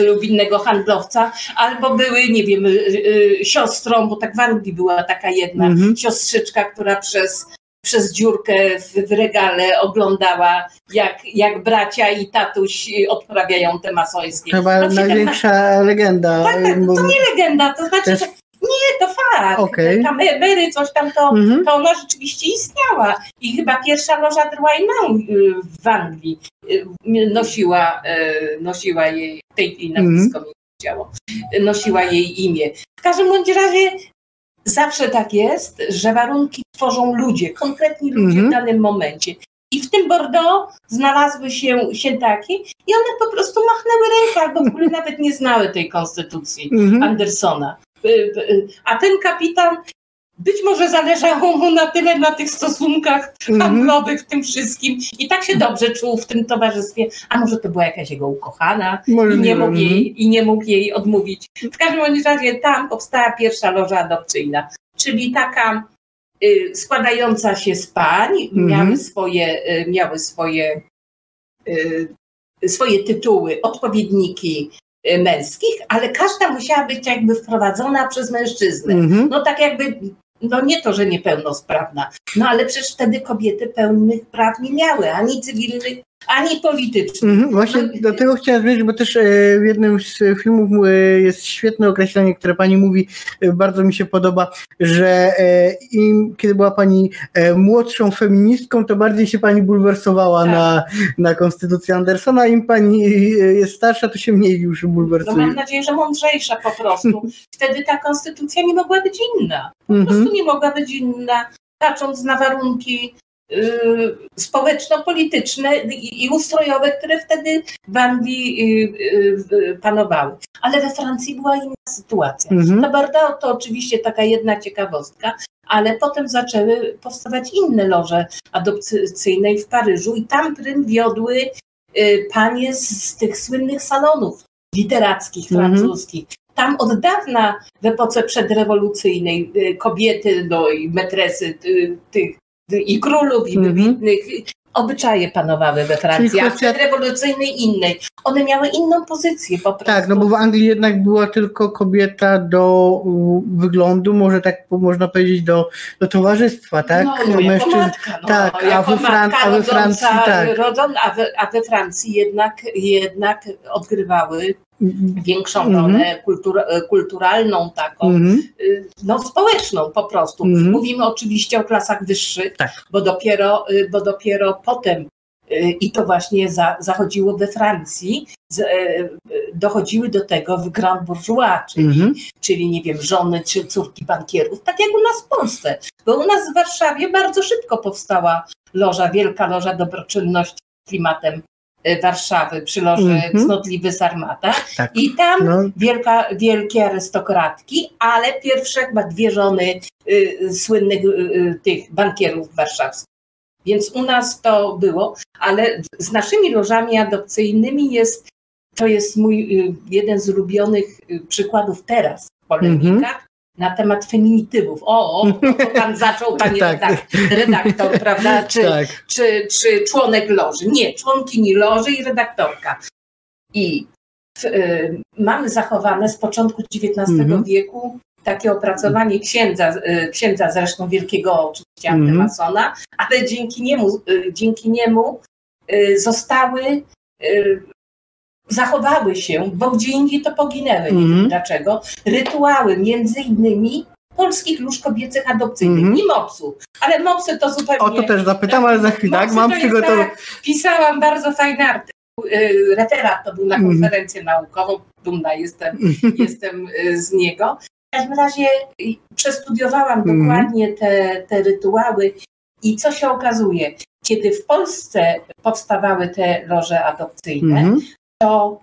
lub innego handlowca, albo były, nie wiem, y, y, siostrą, bo tak w Anglii była taka jedna mhm. siostrzyczka, która przez przez dziurkę w, w, regale oglądała, jak, jak bracia i tatuś odprawiają te masońskie. Chyba no, największa legenda. Tak, tak, to nie legenda, to znaczy, to jest... Nie, to fakt. Okay. Tam Mary, coś tam, to, mm-hmm. to ona rzeczywiście istniała. I chyba pierwsza loża Drwajną y, w Anglii y, nosiła, y, nosiła jej, tej chwili nazwisko mm-hmm. mi działo, nosiła jej imię. W każdym bądź razie zawsze tak jest, że warunki tworzą ludzie, konkretni ludzie mm-hmm. w danym momencie. I w tym Bordeaux znalazły się, się takie i one po prostu machnęły rękę, albo w ogóle nawet nie znały tej konstytucji mm-hmm. Andersona. Y, y, a ten kapitan być może zależało mu na tyle na tych stosunkach mhm. handlowych, w tym wszystkim. I tak się dobrze czuł w tym towarzystwie. A może to była jakaś jego ukochana i nie, mógł jej, i nie mógł jej odmówić. W każdym razie tam powstała pierwsza loża adopcyjna, czyli taka y, składająca się z pań, mhm. miały swoje, y, miały swoje, y, swoje tytuły, odpowiedniki męskich, ale każda musiała być jakby wprowadzona przez mężczyznę. Mm-hmm. No tak jakby, no nie to, że niepełnosprawna, no ale przecież wtedy kobiety pełnych praw nie miały, ani cywilnych, ani politycznych. Mhm, właśnie no, do tego chciałem zmierzyć, bo też e, w jednym z filmów e, jest świetne określenie, które pani mówi, e, bardzo mi się podoba, że im, kiedy była pani młodszą feministką, to bardziej się pani bulwersowała tak. na, na konstytucję Andersona, im pani jest starsza, to się mniej już bulwersuje. No mam nadzieję, że mądrzejsza po prostu. Wtedy ta konstytucja nie mogła być inna. Po mhm. prostu nie mogła być inna, patrząc na warunki społeczno-polityczne i ustrojowe, które wtedy w Anglii y, y, panowały. Ale we Francji była inna sytuacja. Mhm. Na Bordeaux to oczywiście taka jedna ciekawostka, ale potem zaczęły powstawać inne loże adopcyjne w Paryżu i tam prym wiodły panie z, tych słynnych salonów literackich mhm. francuskich. Tam od dawna w epoce przedrewolucyjnej kobiety no, i metresy tych i królów, i mhm. wybitnych. Obyczaje panowały we Francji, a kwestia... rewolucyjnej innej. One miały inną pozycję po prostu. Tak, no bo w Anglii jednak była tylko kobieta do wyglądu, może tak można powiedzieć do, do towarzystwa, tak? No, no Mężczyzn... matka, no, tak, a we, Fran- a we Francji tak. Rodzon, a, we, a we Francji jednak, jednak odgrywały większą mm -hmm. rolę kultur, kulturalną, taką, mm -hmm. no społeczną po prostu. Mm -hmm. Mówimy oczywiście o klasach wyższych, tak. bo, dopiero, y, bo dopiero potem y, i to właśnie za, zachodziło we Francji, z, dochodziły do tego w Grand Bourgeois, czyli, mhm. czyli nie wiem, żony czy córki bankierów, tak jak u nas w Polsce. Bo u nas w Warszawie bardzo szybko powstała loża, wielka loża dobroczynności klimatem Warszawy przy loży mm -hmm. Cnotliwy Sarmata tak. i tam no. wielka, wielkie arystokratki, ale pierwsze chyba dwie żony y, słynnych y, y, tych bankierów warszawskich. Więc u nas to było, ale z naszymi lożami adopcyjnymi jest, to jest mój y, jeden z ulubionych przykładów teraz w polemikach, mm -hmm na temat feminitywów. O, o to pan *laughs* zaczął, panie tak. redaktor, redaktor, prawda? Czy, tak. czy, czy członek loży. Nie, członkini loży i redaktorka. I w, y, mamy zachowane z początku XIX Mhm. wieku takie opracowanie księdza, y, księdza zresztą wielkiego oczywiście Mhm. antymasona, ale dzięki niemu, y, dzięki niemu y, zostały, y, zachowały się, bo gdzie indziej to poginęły. Nie Mhm. wiem dlaczego. Rytuały między innymi polskich lóż kobiecych adopcyjnych, Mhm. nie mopsów, ale mopsy to zupełnie... O to też zapytam, ale za chwilę, tak? Mam przygotowane. tak, Pisałam bardzo fajny artykuł, y, referat to był na Mhm. konferencję naukową, dumna jestem, *laughs* jestem y, z niego. W każdym razie y, przestudiowałam Mhm. dokładnie te, te rytuały i co się okazuje, kiedy w Polsce powstawały te loże adopcyjne, Mhm. To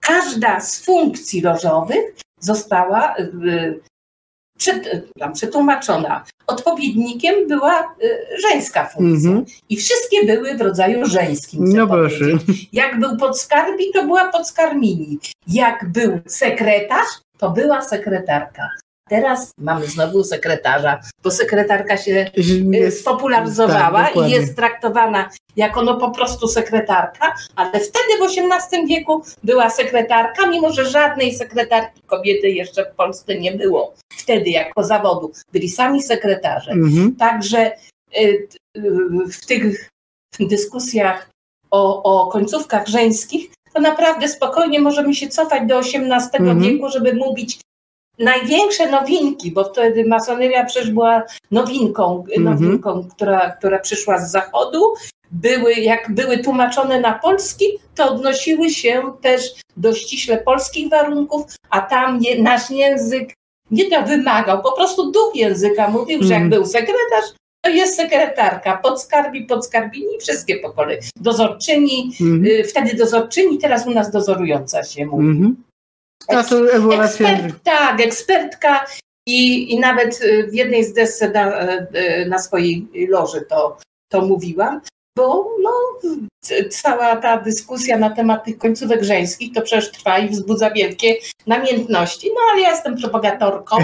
każda z funkcji lożowych została y, przetłumaczona. Odpowiednikiem była y, żeńska funkcja. Mhm. I wszystkie były w rodzaju żeńskim. No proszę. Jak był podskarbi, to była podskarmini. Jak był sekretarz, to była sekretarka. Teraz mamy znowu sekretarza, bo sekretarka się y, Jest- spopularyzowała tak, i jest traktowana jako no po prostu sekretarka, ale wtedy w XVIII wieku była sekretarka, mimo że żadnej sekretarki kobiety jeszcze w Polsce nie było. Wtedy jako zawodu byli sami sekretarze. Mhm. Także y, y, w tych dyskusjach o, o końcówkach żeńskich, to naprawdę spokojnie możemy się cofać do XVIII Mhm. wieku, żeby mówić największe nowinki, bo wtedy masoneria przecież była nowinką, Mhm. nowinką która, która przyszła z zachodu. Były, jak były tłumaczone na polski, to odnosiły się też do ściśle polskich warunków, a tam nie, nasz język nie to wymagał, po prostu duch języka mówił, że jak Mhm. był sekretarz, to jest sekretarka, podskarbi, podskarbini, wszystkie po kolei. Dozorczyni, Mhm. y, wtedy dozorczyni, teraz u nas dozorująca się mówi. A to ewolucja. Ekspert, tak, ekspertka i, i nawet y, w jednej z desce na, y, na swojej loży to, to mówiłam, bo no, cała ta dyskusja na temat tych końcówek żeńskich to przecież trwa i wzbudza wielkie namiętności. No ale ja jestem propagatorką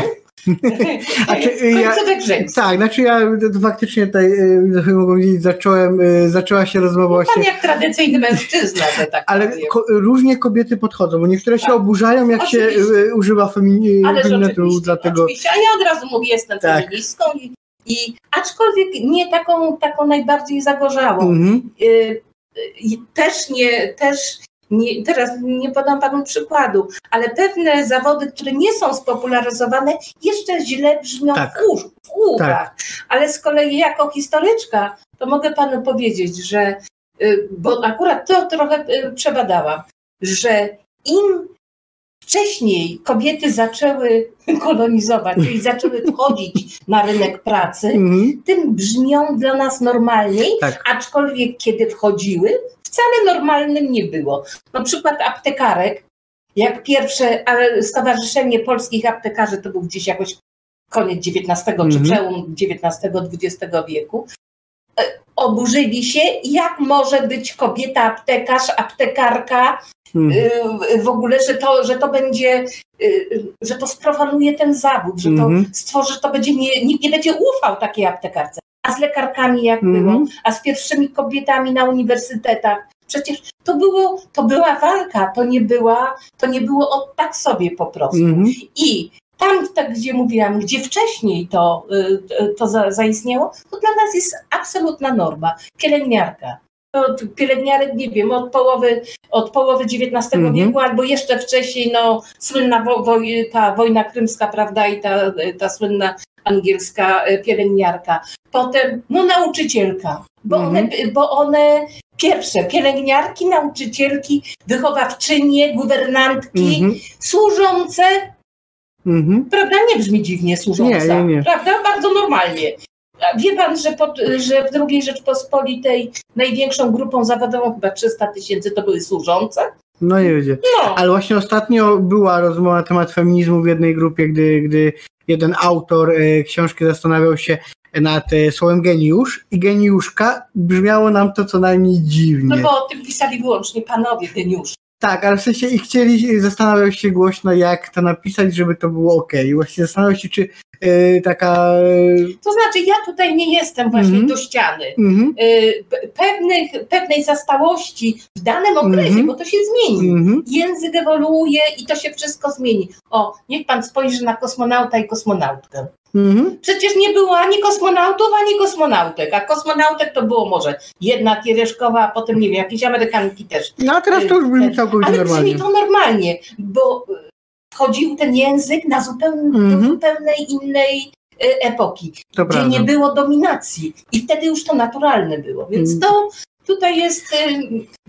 A czy, y, *laughs* ja- żeńskich. Tak, znaczy ja to faktycznie tutaj, y, mogę powiedzieć, zacząłem, y, zaczęła się rozmowa Pan właśnie, jak tradycyjny mężczyzna, że tak ale ko- różnie kobiety podchodzą, bo niektóre się Tak. oburzają, jak się Oczywiście. y, używa feminatu, dlatego oczywiście. A ja od razu mówię, jestem Tak. feministką i, i aczkolwiek nie taką, taką najbardziej zagorzałą. Mhm. Y, y, też nie, też nie, teraz nie podam panu przykładu, ale pewne zawody, które nie są spopularyzowane, jeszcze źle brzmią Tak. w, usz, w uszach. Ale z kolei jako historyczka, to mogę panu powiedzieć, że, y, bo akurat to trochę y, przebadałam, że im wcześniej kobiety zaczęły *laughs* kolonizować, czyli zaczęły wchodzić na rynek pracy, Mhm. tym brzmią dla nas normalniej, Tak. aczkolwiek kiedy wchodziły, wcale normalnym nie było. Na przykład aptekarek, jak pierwsze Stowarzyszenie Polskich Aptekarzy, to był gdzieś jakoś koniec XIX czy Mhm. przełom XIX-XX wieku, e, oburzyli się, jak może być kobieta aptekarz, aptekarka, w ogóle, że to, że to będzie, y, że to sprofanuje ten zawód, że to Mhm. stworzy, że to będzie, nie, nikt nie będzie ufał takiej aptekarce. A z lekarkami jak Mhm. było, a z pierwszymi kobietami na uniwersytetach. Przecież to, było, to była walka, to nie, była, to nie było od tak sobie po prostu. Mhm. I tam, tak, gdzie mówiłam, gdzie wcześniej to, y, to za, zaistniało, to dla nas jest absolutna norma. Pielęgniarka. Od pielęgniarek, nie wiem, od połowy, od połowy XIX Mhm. wieku albo jeszcze wcześniej, no, słynna wo, wo, ta wojna krymska, prawda, i ta, ta słynna angielska y, pielęgniarka. Potem, no, nauczycielka, bo, Mhm. one, bo one pierwsze, pielęgniarki, nauczycielki, wychowawczynie, guwernantki, Mhm. służące Mhm. Prawda? Nie brzmi dziwnie służąca. Nie, nie, nie. Prawda? Bardzo normalnie. Wie pan, że, pod, że w II Rzeczpospolitej największą grupą zawodową, chyba 300 tysięcy, to były służące? No nie będzie. No. Ale właśnie ostatnio była rozmowa na temat feminizmu w jednej grupie, gdy, gdy jeden autor e, książki zastanawiał się nad e, słowem geniusz i geniuszka brzmiało nam to co najmniej dziwnie. No bo o tym pisali wyłącznie panowie geniusze. Tak, ale w sensie i chcieli, zastanawiał się głośno, jak to napisać, żeby to było ok. Właśnie zastanawiał się, czy e, taka... To znaczy, ja tutaj nie jestem właśnie mm -hmm. do ściany. Mm -hmm. Pewnych, pewnej zastałości w danym okresie, mm -hmm. bo to się zmieni. Mhm. Język ewoluuje i to się wszystko zmieni. O, niech pan spojrzy na kosmonauta i kosmonautkę. Mhm. Przecież nie było ani kosmonautów, ani kosmonautek, a kosmonautek to było może jedna Kiereszkowa, a potem nie wiem, jakieś Amerykanki też. No a teraz to już brzmi całkowicie Ale normalnie. Ale brzmi to normalnie, bo wchodził ten język na zupełnie, mhm. do zupełnej innej e, epoki, to gdzie prawda. nie było dominacji i wtedy już to naturalne było, więc mhm. to tutaj jest y,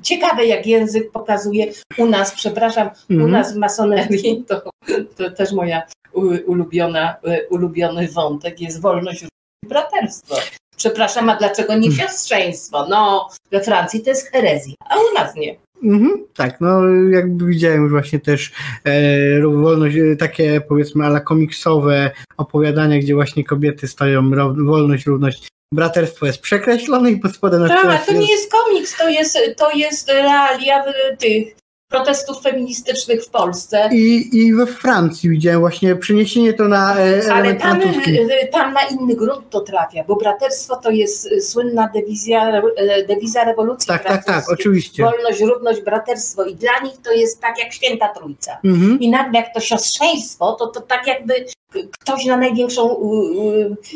ciekawe, jak język pokazuje u nas, przepraszam, u mhm. nas w masonerii, to, to też moja ulubiona, y, ulubiony wątek jest wolność i braterstwo. Przepraszam, a dlaczego nie mhm. siostrzeństwo? No, we Francji to jest herezja, a u nas nie. Mhm, tak, no jakby widziałem już właśnie też e, wolność, e, takie powiedzmy ala komiksowe opowiadania, gdzie właśnie kobiety stoją wolność, równość braterstwo jest przekreślone i pod spodem Tak, to nie jest komiks, to jest, to jest realia tych protestów feministycznych w Polsce. I, I we Francji widziałem właśnie przeniesienie to na e, Ale tam, e, tam na inny grunt to trafia, bo braterstwo to jest e, słynna dewizja, dewiza rewolucji Tak, tak, tak, oczywiście. Wolność, równość, braterstwo i dla nich to jest tak jak święta trójca. Mhm. I nagle jak to siostrzeństwo, to, to tak jakby ktoś na największą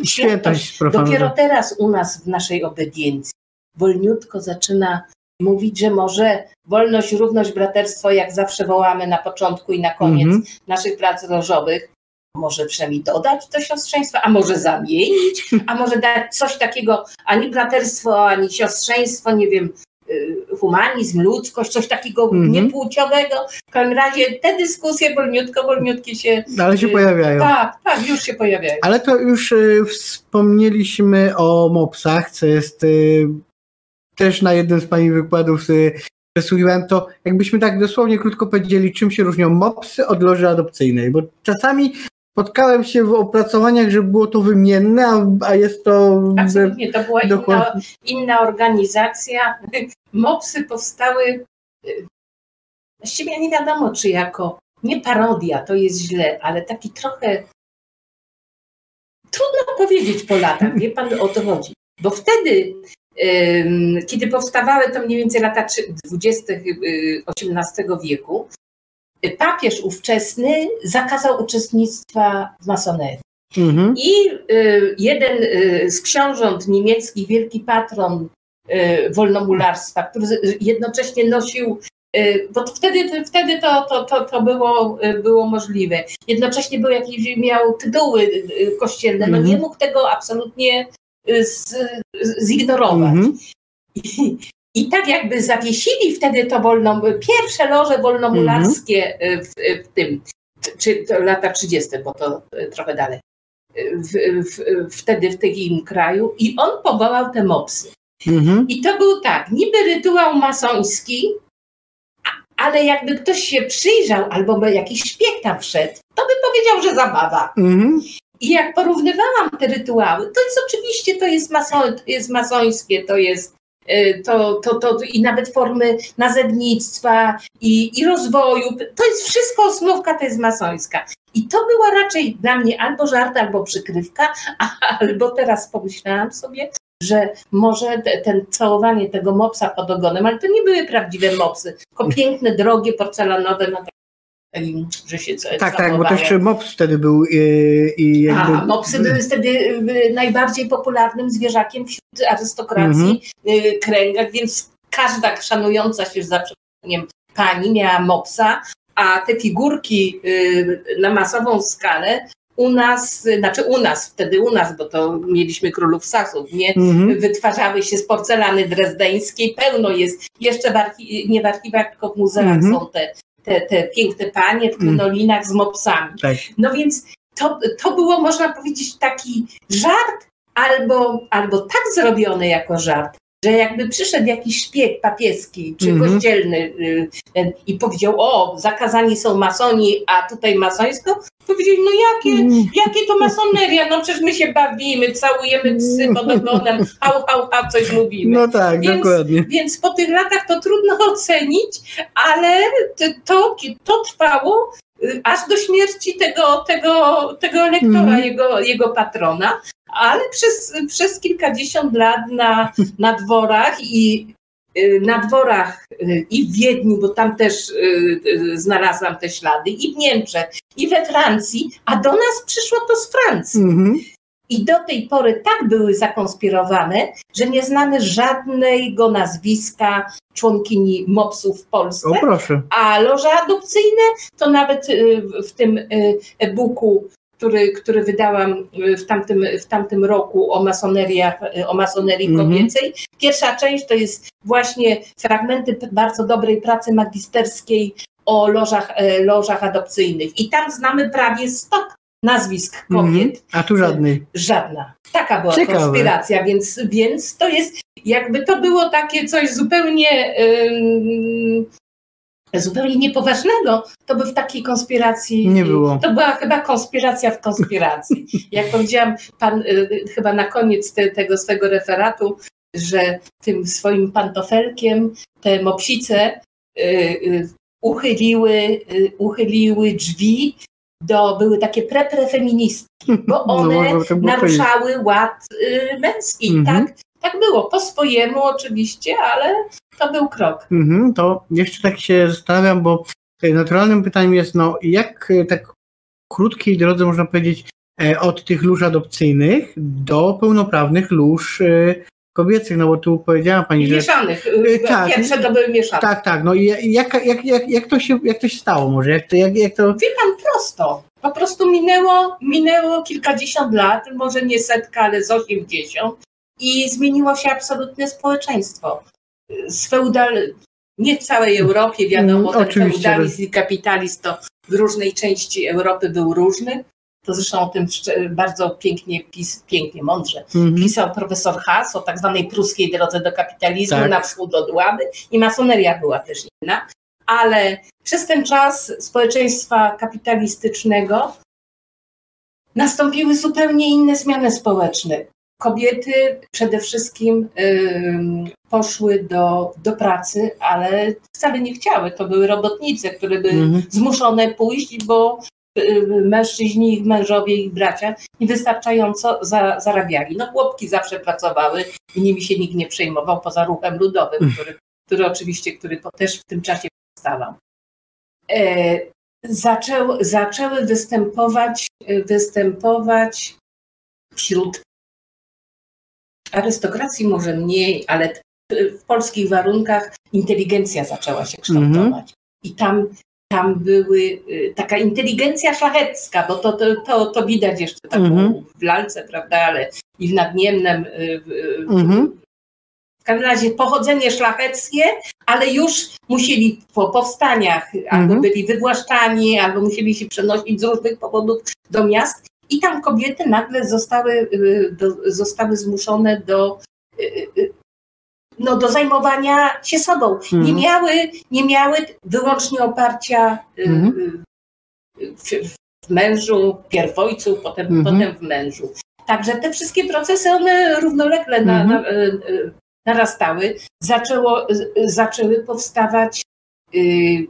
świętość. świętość Dopiero teraz u nas w naszej obediencji wolniutko zaczyna mówić, że może wolność, równość, braterstwo, jak zawsze wołamy na początku i na koniec mm -hmm. naszych prac lożowych, może przynajmniej dodać to siostrzeństwo, a może zamienić, a może dać coś takiego, ani braterstwo, ani siostrzeństwo, nie wiem, y, humanizm, ludzkość, coś takiego mm -hmm. niepłciowego. W każdym razie te dyskusje wolniutko, wolniutkie się... Ale się y, pojawiają. Tak, tak, już się pojawiają. Ale to już y, wspomnieliśmy o mopsach, co jest też na jednym z Pani wykładów y, przesłuchiwałem to, jakbyśmy tak dosłownie krótko powiedzieli, czym się różnią mopsy od loży adopcyjnej, bo czasami spotkałem się w opracowaniach, że było to wymienne, a, a jest to... Absolutnie, to była inna, inna organizacja. *laughs* Mopsy powstały y, właściwie nie wiadomo, czy jako nie parodia, to jest źle, ale taki trochę trudno powiedzieć po latach, wie pan o to chodzi. Bo wtedy kiedy powstawały to mniej więcej lata 20. XVIII y, wieku, papież ówczesny zakazał uczestnictwa w masonerii. Mhm. I y, jeden y, z książąt niemieckich, wielki patron wolnomularstwa, który jednocześnie nosił bo wtedy, wtedy to, to, to, to było, było możliwe. Jednocześnie był jakiś, miał tytuły kościelne, no nie mhm. mógł tego absolutnie z, zignorować. Mm -hmm. I, I, tak jakby zawiesili wtedy to wolno, pierwsze loże wolnomularskie mm -hmm. w, w, tym, czy to lata 30., bo to trochę dalej, w, wtedy w tym kraju i on powołał te mopsy. Mm -hmm. I to był tak, niby rytuał masoński, ale jakby ktoś się przyjrzał albo by jakiś szpieg tam wszedł, to by powiedział, że zabawa. Mm -hmm. I jak porównywałam te rytuały, to jest oczywiście, to jest, maso, to jest masońskie, to jest y, to, to, to, i nawet formy nazewnictwa i, i rozwoju. To jest wszystko osnówka, to jest masońska. I to była raczej dla mnie albo żart, albo przykrywka, *laughs* albo teraz pomyślałam sobie, że może ten całowanie tego mopsa pod ogonem, ale to nie były prawdziwe mopsy, tylko piękne, drogie, porcelanowe, no że się Tak, tak, bo też mops wtedy był i, i jakby... A, mopsy były wtedy y, najbardziej popularnym zwierzakiem wśród arystokracji, mm-hmm. kręgach, więc każda szanująca się za przeproszeniem pani miała mopsa, a te figurki y, na masową skalę u nas, znaczy u nas, wtedy u nas, bo to mieliśmy królów Sasów, nie? Mm-hmm. Wytwarzały się z porcelany drezdeńskiej, pełno jest, jeszcze w archi- nie w archiwach, tylko w muzeach mm-hmm. są te te, te piękne panie w krynolinach z mopsami. Tak. No więc to, to było, można powiedzieć, taki żart albo, albo tak zrobiony jako żart, że jakby przyszedł jakiś szpieg papieski czy mm -hmm. kościelny y, i powiedział, o, zakazani są masoni, a tutaj masońsko, powiedzieli, no jakie, mm. jakie to masoneria, no przecież my się bawimy, całujemy psy pod ogonem, hał, hał, hał, coś mówimy. No tak, więc, dokładnie. Więc po tych latach to trudno *laughs* ocenić, ale to, to trwało y, aż do śmierci tego, tego, tego elektora, mm. jego, jego patrona, ale przez, przez kilkadziesiąt lat na, na dworach i y, na dworach i w Wiedniu, bo tam też znalazłam te ślady, i w Niemczech, i we Francji, a do nas przyszło to z Francji. Mm -hmm i do tej pory tak były zakonspirowane, że nie znamy żadnego nazwiska członkini MOPS-u w Polsce. O, proszę. A loże adopcyjne to nawet y, w tym y, e-booku który, który wydałam y, w tamtym, w tamtym roku o, o masonerii mm -hmm. kobiecej. Pierwsza część to jest właśnie fragmenty bardzo dobrej pracy magisterskiej o lożach, e, lożach adopcyjnych. I tam znamy prawie 100 nazwisk kobiet. Mm, a tu żadnej. Żadna. Taka była Ciekawe. konspiracja, więc, więc to jest, jakby to było takie coś zupełnie zupełnie niepoważnego, to by w takiej konspiracji nie było. To była chyba konspiracja w konspiracji. *laughs* Jak powiedziałam pan y, chyba na koniec te, tego swego referatu, że tym swoim pantofelkiem te mopsice y, y, uchyliły, uchyliły drzwi do, były takie pre-prefeministki, bo *laughs* no, one no, naruszały ład y, męski, mhm. tak? Tak było, po swojemu oczywiście, ale to był krok. Mhm, to jeszcze tak się zastanawiam, bo naturalnym pytaniem jest, no jak e, tak krótkiej drodze można powiedzieć e, od tych lóż adopcyjnych do pełnoprawnych lóż e, kobiecych, no bo tu powiedziała pani, że... Mieszanych, tak, pierwsze to były mieszane. Tak, tak, no i jak, jak, jak, jak, to, się, jak to się stało może? Jak to, jak, jak to... Wie pan, prosto. Po prostu minęło, minęło kilkadziesiąt lat, może nie setka, ale z osiemdziesiąt i zmieniło się absolutnie społeczeństwo. Z feudal... Nie w całej Europie, wiadomo, mm, ten feudalizm i kapitalizm to w różnej części Europy był różny, to zresztą o tym bardzo pięknie, pis, pięknie mądrze mm -hmm. pisał profesor Haas o tak zwanej pruskiej drodze do kapitalizmu tak. na wschód od Łaby i masoneria była też inna, ale przez ten czas społeczeństwa kapitalistycznego nastąpiły zupełnie inne zmiany społeczne. Kobiety przede wszystkim poszły do, do pracy, ale wcale nie chciały. To były robotnice, które były -hmm. zmuszone pójść, bo mężczyźni, ich mężowie, ich bracia niewystarczająco za, zarabiali. No chłopki zawsze pracowały i nimi się nikt nie przejmował poza ruchem ludowym, mm. który, który oczywiście, który też w tym czasie powstawał. E, zaczęł, zaczęły występować, występować wśród arystokracji może mniej, ale w polskich warunkach inteligencja zaczęła się kształtować. Mm -hmm. I tam tam były y, taka inteligencja szlachecka, bo to, to, to, to widać jeszcze taką mm-hmm. w lalce, prawda, ale i w nadniemnem. Mm-hmm. W każdym razie pochodzenie szlacheckie, ale już musieli po powstaniach albo mm-hmm. byli wywłaszczani, albo musieli się przenosić z różnych powodów do miast. I tam kobiety nagle zostały, y, do, zostały zmuszone do y, no, do zajmowania się sobą. Mhm. Nie, miały, nie miały wyłącznie oparcia y, mhm. Y, w, w, mężu, pierw ojcu, potem, mhm. potem w mężu. Także te wszystkie procesy, one równolegle na, na, y, narastały. Zaczęło, zaczęły powstawać y,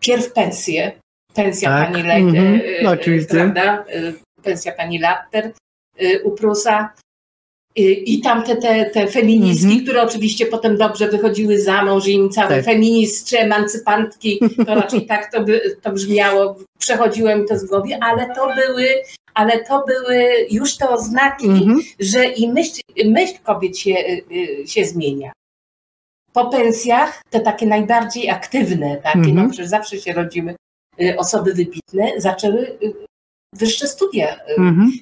pierw pensje, pensja tak. pani Le, mhm. no, oczywiście. prawda? Pensja pani Latter u Prusa, i tam te, te, feministki, mm -hmm. które oczywiście potem dobrze wychodziły za mąż i im całe tak. feminist czy emancypantki, to raczej tak to, by, to brzmiało, przechodziłem to z głowy, ale to były, ale to były już te oznaki, mm -hmm. że i myśl, myśl kobiet się, y, się zmienia. Po pensjach te takie najbardziej aktywne, takie, mm -hmm. no mhm. przecież zawsze się rodzimy y, osoby wybitne, zaczęły y, wyższe studia mhm.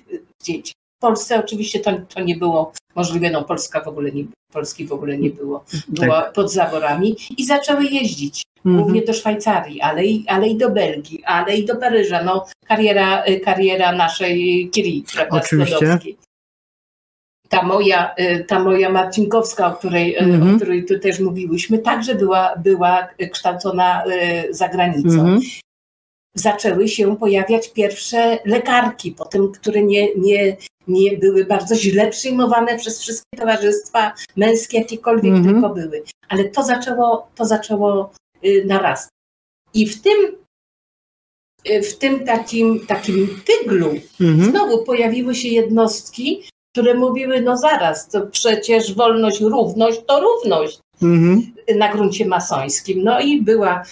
dzieci. Polsce oczywiście to, to nie było możliwe, no Polska w ogóle nie, Polski w ogóle nie było, była tak. pod zaborami i zaczęły jeździć. Mhm. Głównie do Szwajcarii, ale i, ale i do Belgii, ale i do Paryża. No, kariera, kariera naszej Curie, prawda, Oczywiście. Ta moja, ta moja Marcinkowska, o której, mhm. o której tu też mówiłyśmy, także była, była kształcona za granicą. Mhm zaczęły się pojawiać pierwsze lekarki, potem, które nie, nie, nie były bardzo źle przyjmowane przez wszystkie towarzystwa męskie, jakiekolwiek mm -hmm. tylko były. Ale to zaczęło, to zaczęło y, narastać. I w tym y, w tym takim, takim tyglu Mhm. znowu pojawiły się jednostki, które mówiły, no zaraz, to przecież wolność, równość to równość Mhm. na gruncie masońskim. No i była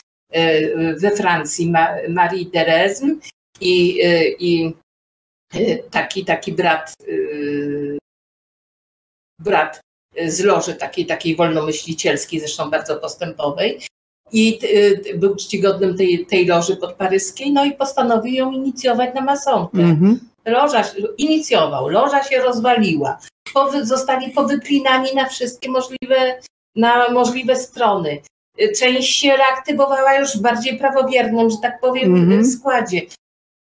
we Francji Ma, Marie Therese i, e, i e, taki, taki brat, e, brat z loży takiej, takiej wolnomyślicielskiej, zresztą bardzo postępowej. I e, był czcigodnym tej, tej loży podparyskiej, no i postanowił ją inicjować na masonkę. Mhm. Loża inicjował, loża się rozwaliła. Powy, zostali powyplinani na wszystkie możliwe, na możliwe strony. Część się reaktywowała już w bardziej prawowiernym, że tak powiem, Mhm. y, składzie.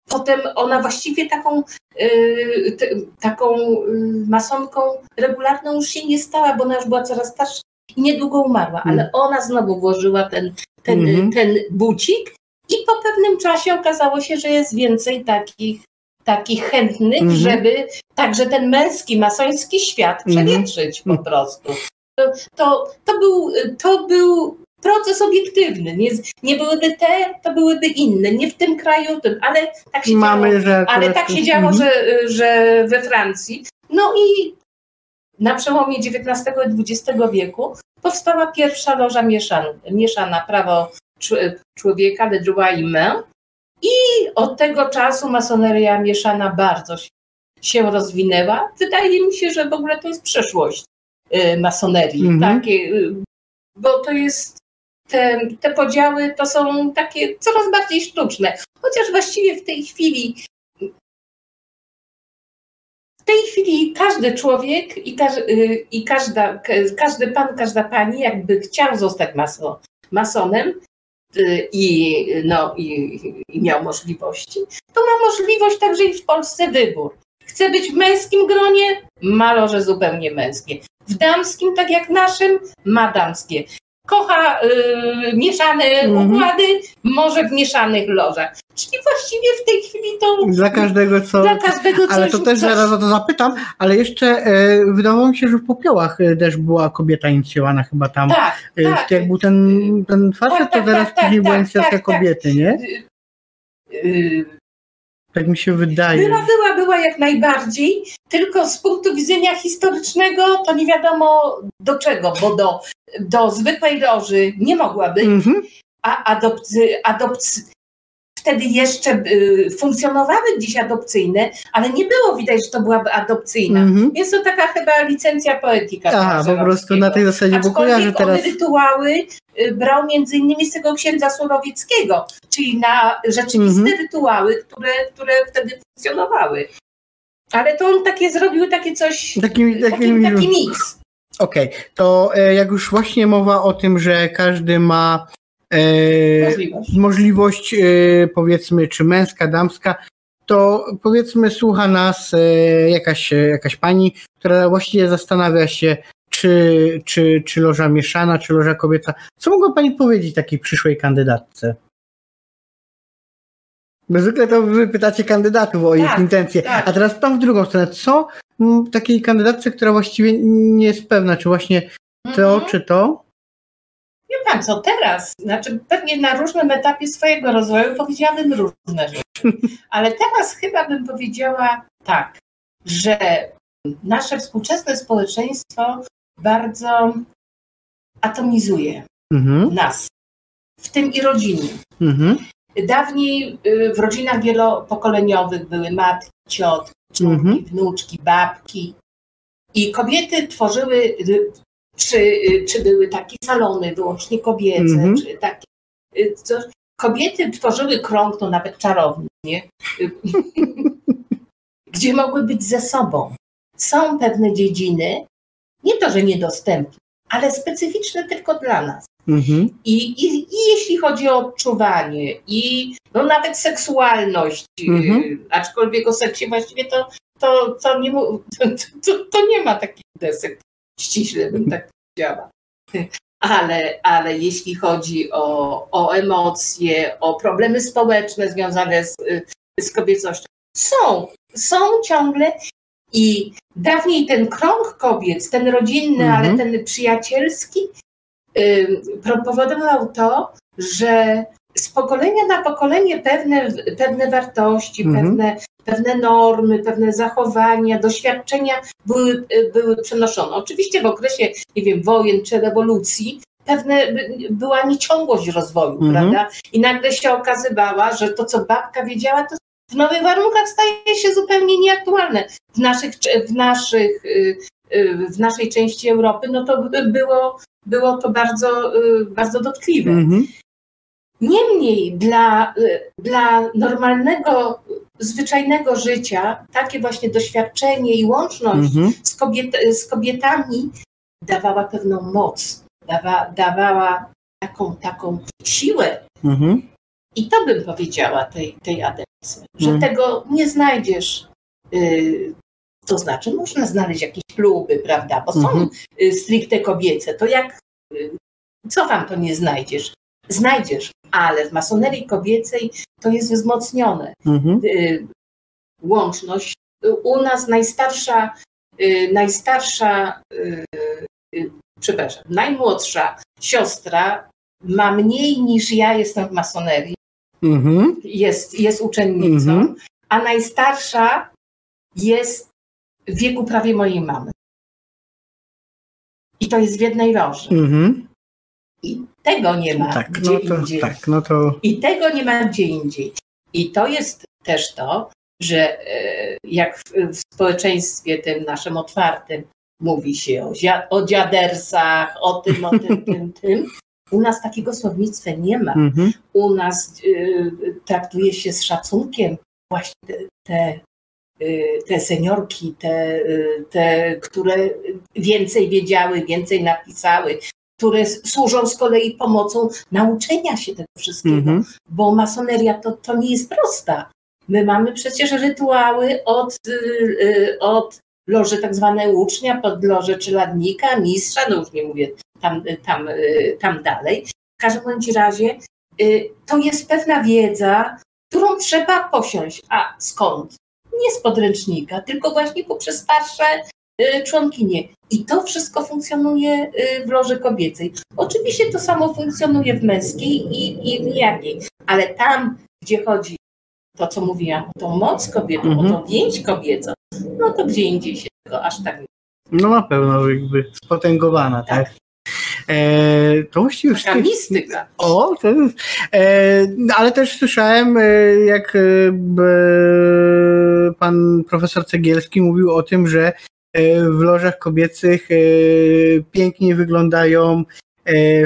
Potem ona właściwie taką, y, t, taką y, masonką regularną już się nie stała, bo ona już była coraz starsza i niedługo umarła, Mhm. ale ona znowu włożyła ten, ten, Mhm. ten bucik i po pewnym czasie okazało się, że jest więcej takich takich chętnych, Mhm. żeby także ten męski, masoński świat Mhm. przewietrzyć po prostu. To, to, to, był, to był proces obiektywny. Nie, nie byłyby te, to byłyby inne. Nie w tym kraju, tym, ale tak się działo. Mamy, że Ale tak się działo, Mhm. że, że we Francji. No i na przełomie XIX i XX wieku powstała pierwsza loża mieszana, mieszana prawo cz- człowieka, le droit humain. I od tego czasu masoneria mieszana bardzo się- rozwinęła. Wydaje mi się, że w ogóle to jest przyszłość y, masonerii. Mhm. Takie, y, bo to jest te, te podziały to są takie coraz bardziej sztuczne. Chociaż właściwie w tej chwili w tej chwili każdy człowiek i, każ, y, i każda, ka- każdy pan, każda pani jakby chciał zostać maso, masonem y, i, no, i, i miał możliwości, to ma możliwość także i w Polsce wybór. Chce być w męskim gronie, ma loże zupełnie męskie. W damskim, tak jak naszym, ma damskie. Kocha y, mieszane Mhm. układy, może w mieszanych lożach. Czyli właściwie w tej chwili to Dla każdego co. dla każdego coś. Ale to też coś- zaraz o to zapytam, ale jeszcze e, wydawało mi się, że w popiołach e, też była kobieta inicjowana chyba tam. Tak, E, tak. Jak był ten, ten facet, Tak, to tak, zaraz tak, tak, później była tak, inicjacja tak, tak. kobiety, nie? Tak mi się wydaje. Była, była, była jak najbardziej, tylko z punktu widzenia historycznego to nie wiadomo do czego, bo do, do zwykłej loży nie mogłaby, Mhm. a adopcy, adopcy, wtedy jeszcze y, funkcjonowały gdzieś adopcyjne, ale nie było widać, że to byłaby adopcyjna. Mhm. Jest to taka chyba licencja poetyka. Aha, po prostu na tej zasadzie, bo kojarzę teraz. rytuały brał między innymi z tego księdza Surowieckiego, czyli na rzeczywiste Mhm. rytuały, które, które wtedy funkcjonowały. Ale to on takie zrobił takie coś, Taki, taki, taki, taki miks. Okej, to e, jak już właśnie mowa o tym, że każdy ma e, Możliwość. możliwość, e, powiedzmy, czy męska, damska, to powiedzmy słucha nas e, jakaś, e, jakaś pani, która właściwie zastanawia się, czy, czy, czy loża mieszana, czy loża kobieca. Co mogła pani powiedzieć takiej przyszłej kandydatce? Bo zwykle to wy pytacie kandydatów o ich Tak, intencje, tak. a teraz tam w drugą stronę. Co mm, takiej kandydatce, która właściwie nie jest pewna, czy właśnie to, Mhm. czy to? Wie pan co, teraz, znaczy pewnie na różnym etapie swojego rozwoju powiedziałabym różne rzeczy, ale teraz chyba bym powiedziała tak, że nasze współczesne społeczeństwo bardzo atomizuje Mhm, nas, w tym i rodziny. mhm, Dawniej y, w rodzinach wielopokoleniowych były matki, ciotki, córki, Mhm. wnuczki, babki i kobiety tworzyły, y, czy, y, czy były takie salony wyłącznie kobiece, Mhm. czy takie y, coś. Kobiety tworzyły krąg, to nawet czarowny? Y, *laughs* gdzie mogły być ze sobą. Są pewne dziedziny, nie to, że niedostępne, ale specyficzne tylko dla nas. mhm, I, i, I jeśli chodzi o odczuwanie, i no nawet seksualność, Mhm. yy, aczkolwiek o seksie właściwie to, to, to, nie, mu- *laughs* to, to nie ma takich desek, ściśle bym tak powiedziała. Ale, ale jeśli chodzi o, o emocje, o problemy społeczne związane z, y, z kobiecością, są, są ciągle i dawniej ten krąg kobiet, ten rodzinny, Mhm. ale ten przyjacielski, powodował to, że z pokolenia na pokolenie pewne, pewne wartości, Mhm. pewne, pewne normy, pewne zachowania, doświadczenia były, były przenoszone. Oczywiście w okresie, nie wiem, wojen czy rewolucji pewne była nieciągłość rozwoju, Mhm. prawda? I nagle się okazywała, że to, co babka wiedziała, to w nowych warunkach staje się zupełnie nieaktualne. W, naszych, w, naszych, y, y, w naszej części Europy, no to było, było to bardzo, y, bardzo dotkliwe. Mhm. Niemniej dla, dla normalnego, zwyczajnego życia takie właśnie doświadczenie i łączność Mhm. z, kobiet, z kobietami dawała pewną moc, dawa, dawała taką, taką siłę. Mhm. I to bym powiedziała tej, tej adepce, że Mhm. tego nie znajdziesz. y, to znaczy, można znaleźć jakieś kluby, prawda? Bo są y, stricte kobiece. To jak, y, co wam to nie znajdziesz? Znajdziesz, ale w masonerii kobiecej to jest wzmocnione. Y, łączność. U nas najstarsza, najstarsza, przepraszam, najmłodsza siostra ma mniej niż ja jestem w masonerii, Mhm. jest, jest uczennicą, Mhm. a najstarsza jest w wieku prawie mojej mamy. I to jest w jednej loży. Mhm. I tego nie ma Tak, gdzie no to, indziej. tak, no to I tego nie ma gdzie indziej. I to jest też to, że e, jak w, społeczeństwie tym naszym otwartym mówi się o, o dziadersach, o tym, o tym, tym, tym, u nas takiego słownictwa nie ma. mhm. U nas y, traktuje się z szacunkiem właśnie te, te, y, te seniorki, te, y, te, które więcej wiedziały, więcej napisały, które służą z kolei pomocą nauczenia się tego wszystkiego Mhm. bo masoneria to, to nie jest prosta. My mamy przecież rytuały od, y, y, od loży tak zwane ucznia, pod loże czeladnika, mistrza, no już nie mówię tam, tam, y, tam dalej. W każdym bądź razie y, to jest pewna wiedza, którą trzeba posiąść. A skąd? Nie z podręcznika, tylko właśnie poprzez starsze y, członkinie. I to wszystko funkcjonuje w loży kobiecej. Oczywiście to samo funkcjonuje w męskiej i, i w jakiej, ale tam, gdzie chodzi to, co mówiłam, o tą moc kobietą, Mhm. o tą więź kobiecą, no to gdzie indziej się tego aż tak nie No na pewno jakby spotęgowana, tak? Tak. E, to właściwie już mistyka. O, to jest, e, no, ale też słyszałem, e, jak e, pan profesor Cegielski mówił o tym, że e, w lożach kobiecych pięknie wyglądają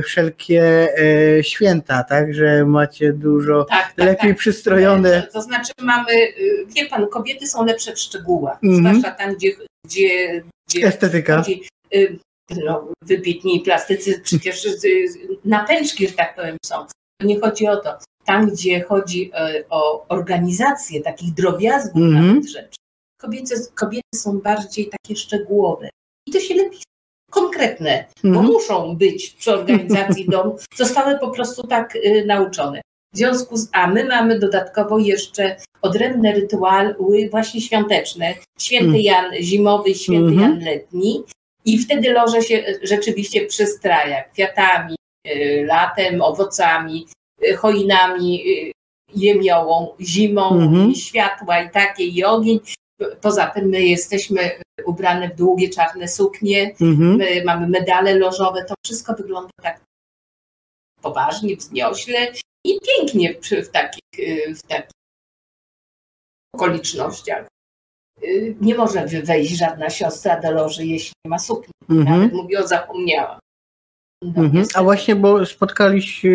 wszelkie święta, tak? Że macie dużo Tak, tak, lepiej tak. przystrojone. To, to znaczy mamy, wie pan, kobiety są lepsze w szczegółach, Mhm. zwłaszcza tam, gdzie, gdzie, gdzie Estetyka. y, no, wybitni plastycy przecież napęczki, że tak powiem, są. To nie chodzi o to. Tam, gdzie chodzi y, o organizację takich drobiazgów Mhm. nawet rzeczy, kobiety, kobiety są bardziej takie szczegółowe. I to się lepiej konkretne, bo Mhm. muszą być przy organizacji domu, zostały po prostu tak y, nauczone. W związku z, a my mamy dodatkowo jeszcze odrębne rytuały właśnie świąteczne. Święty Mm. Jan zimowy święty Mhm. Jan letni. I wtedy loże się y, rzeczywiście przystraja kwiatami, y, latem, owocami, y, choinami, jemiołą, zimą, Mhm. i światła i takie, i ogień. Poza tym my jesteśmy ubrane w długie czarne suknie, Mhm. my mamy medale lożowe, to wszystko wygląda tak poważnie, wzniośle i pięknie w, takich, w takich okolicznościach. Y, Nie może wejść żadna siostra do loży, jeśli nie ma sukni. Mhm. Nawet mówię o zapomniałam. No, Mhm. A właśnie, bo spotkaliście,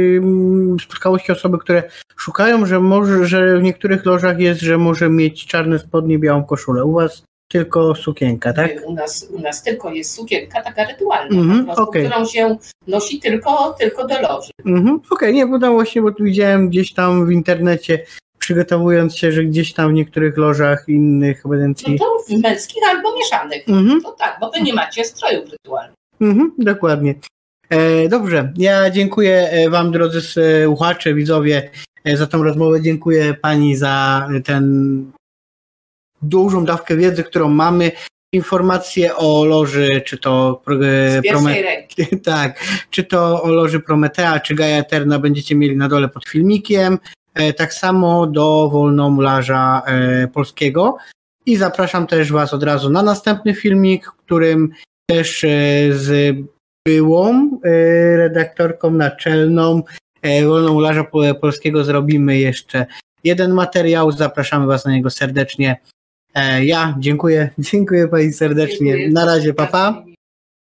spotkało się osoby, które szukają, że może, że w niektórych lożach jest, że może mieć czarne spodnie, białą koszulę. U was tylko sukienka, tak? U, nas, u nas tylko jest sukienka taka rytualna, Mhm, prostu, okej. którą się nosi tylko, tylko do loży. Mhm. Okej, nie, bo tam właśnie, bo tu widziałem gdzieś tam w internecie, przygotowując się, że gdzieś tam w niektórych lożach innych No ewidencji. to w męskich albo mieszanych. Mhm. To tak, bo wy nie macie strojów rytualnych. Mhm, dokładnie. E, dobrze, ja dziękuję e, Wam, drodzy słuchacze, widzowie, e, za tą rozmowę. Dziękuję Pani za ten dużą dawkę wiedzy, którą mamy. informacje o loży, czy to ręki. *laughs* tak, czy to o loży Prometea, czy Gaia Eterna będziecie mieli na dole pod filmikiem. E, tak samo do Wolnomularza e, Polskiego. I zapraszam też Was od razu na następny filmik, w którym też e, z byłą redaktorką naczelną Wolnomularza Po- Polskiego zrobimy jeszcze jeden materiał. Zapraszamy Was na niego serdecznie. Ja dziękuję, *laughs* dziękuję Pani serdecznie. Dziękuję. Na razie, papa. Miło.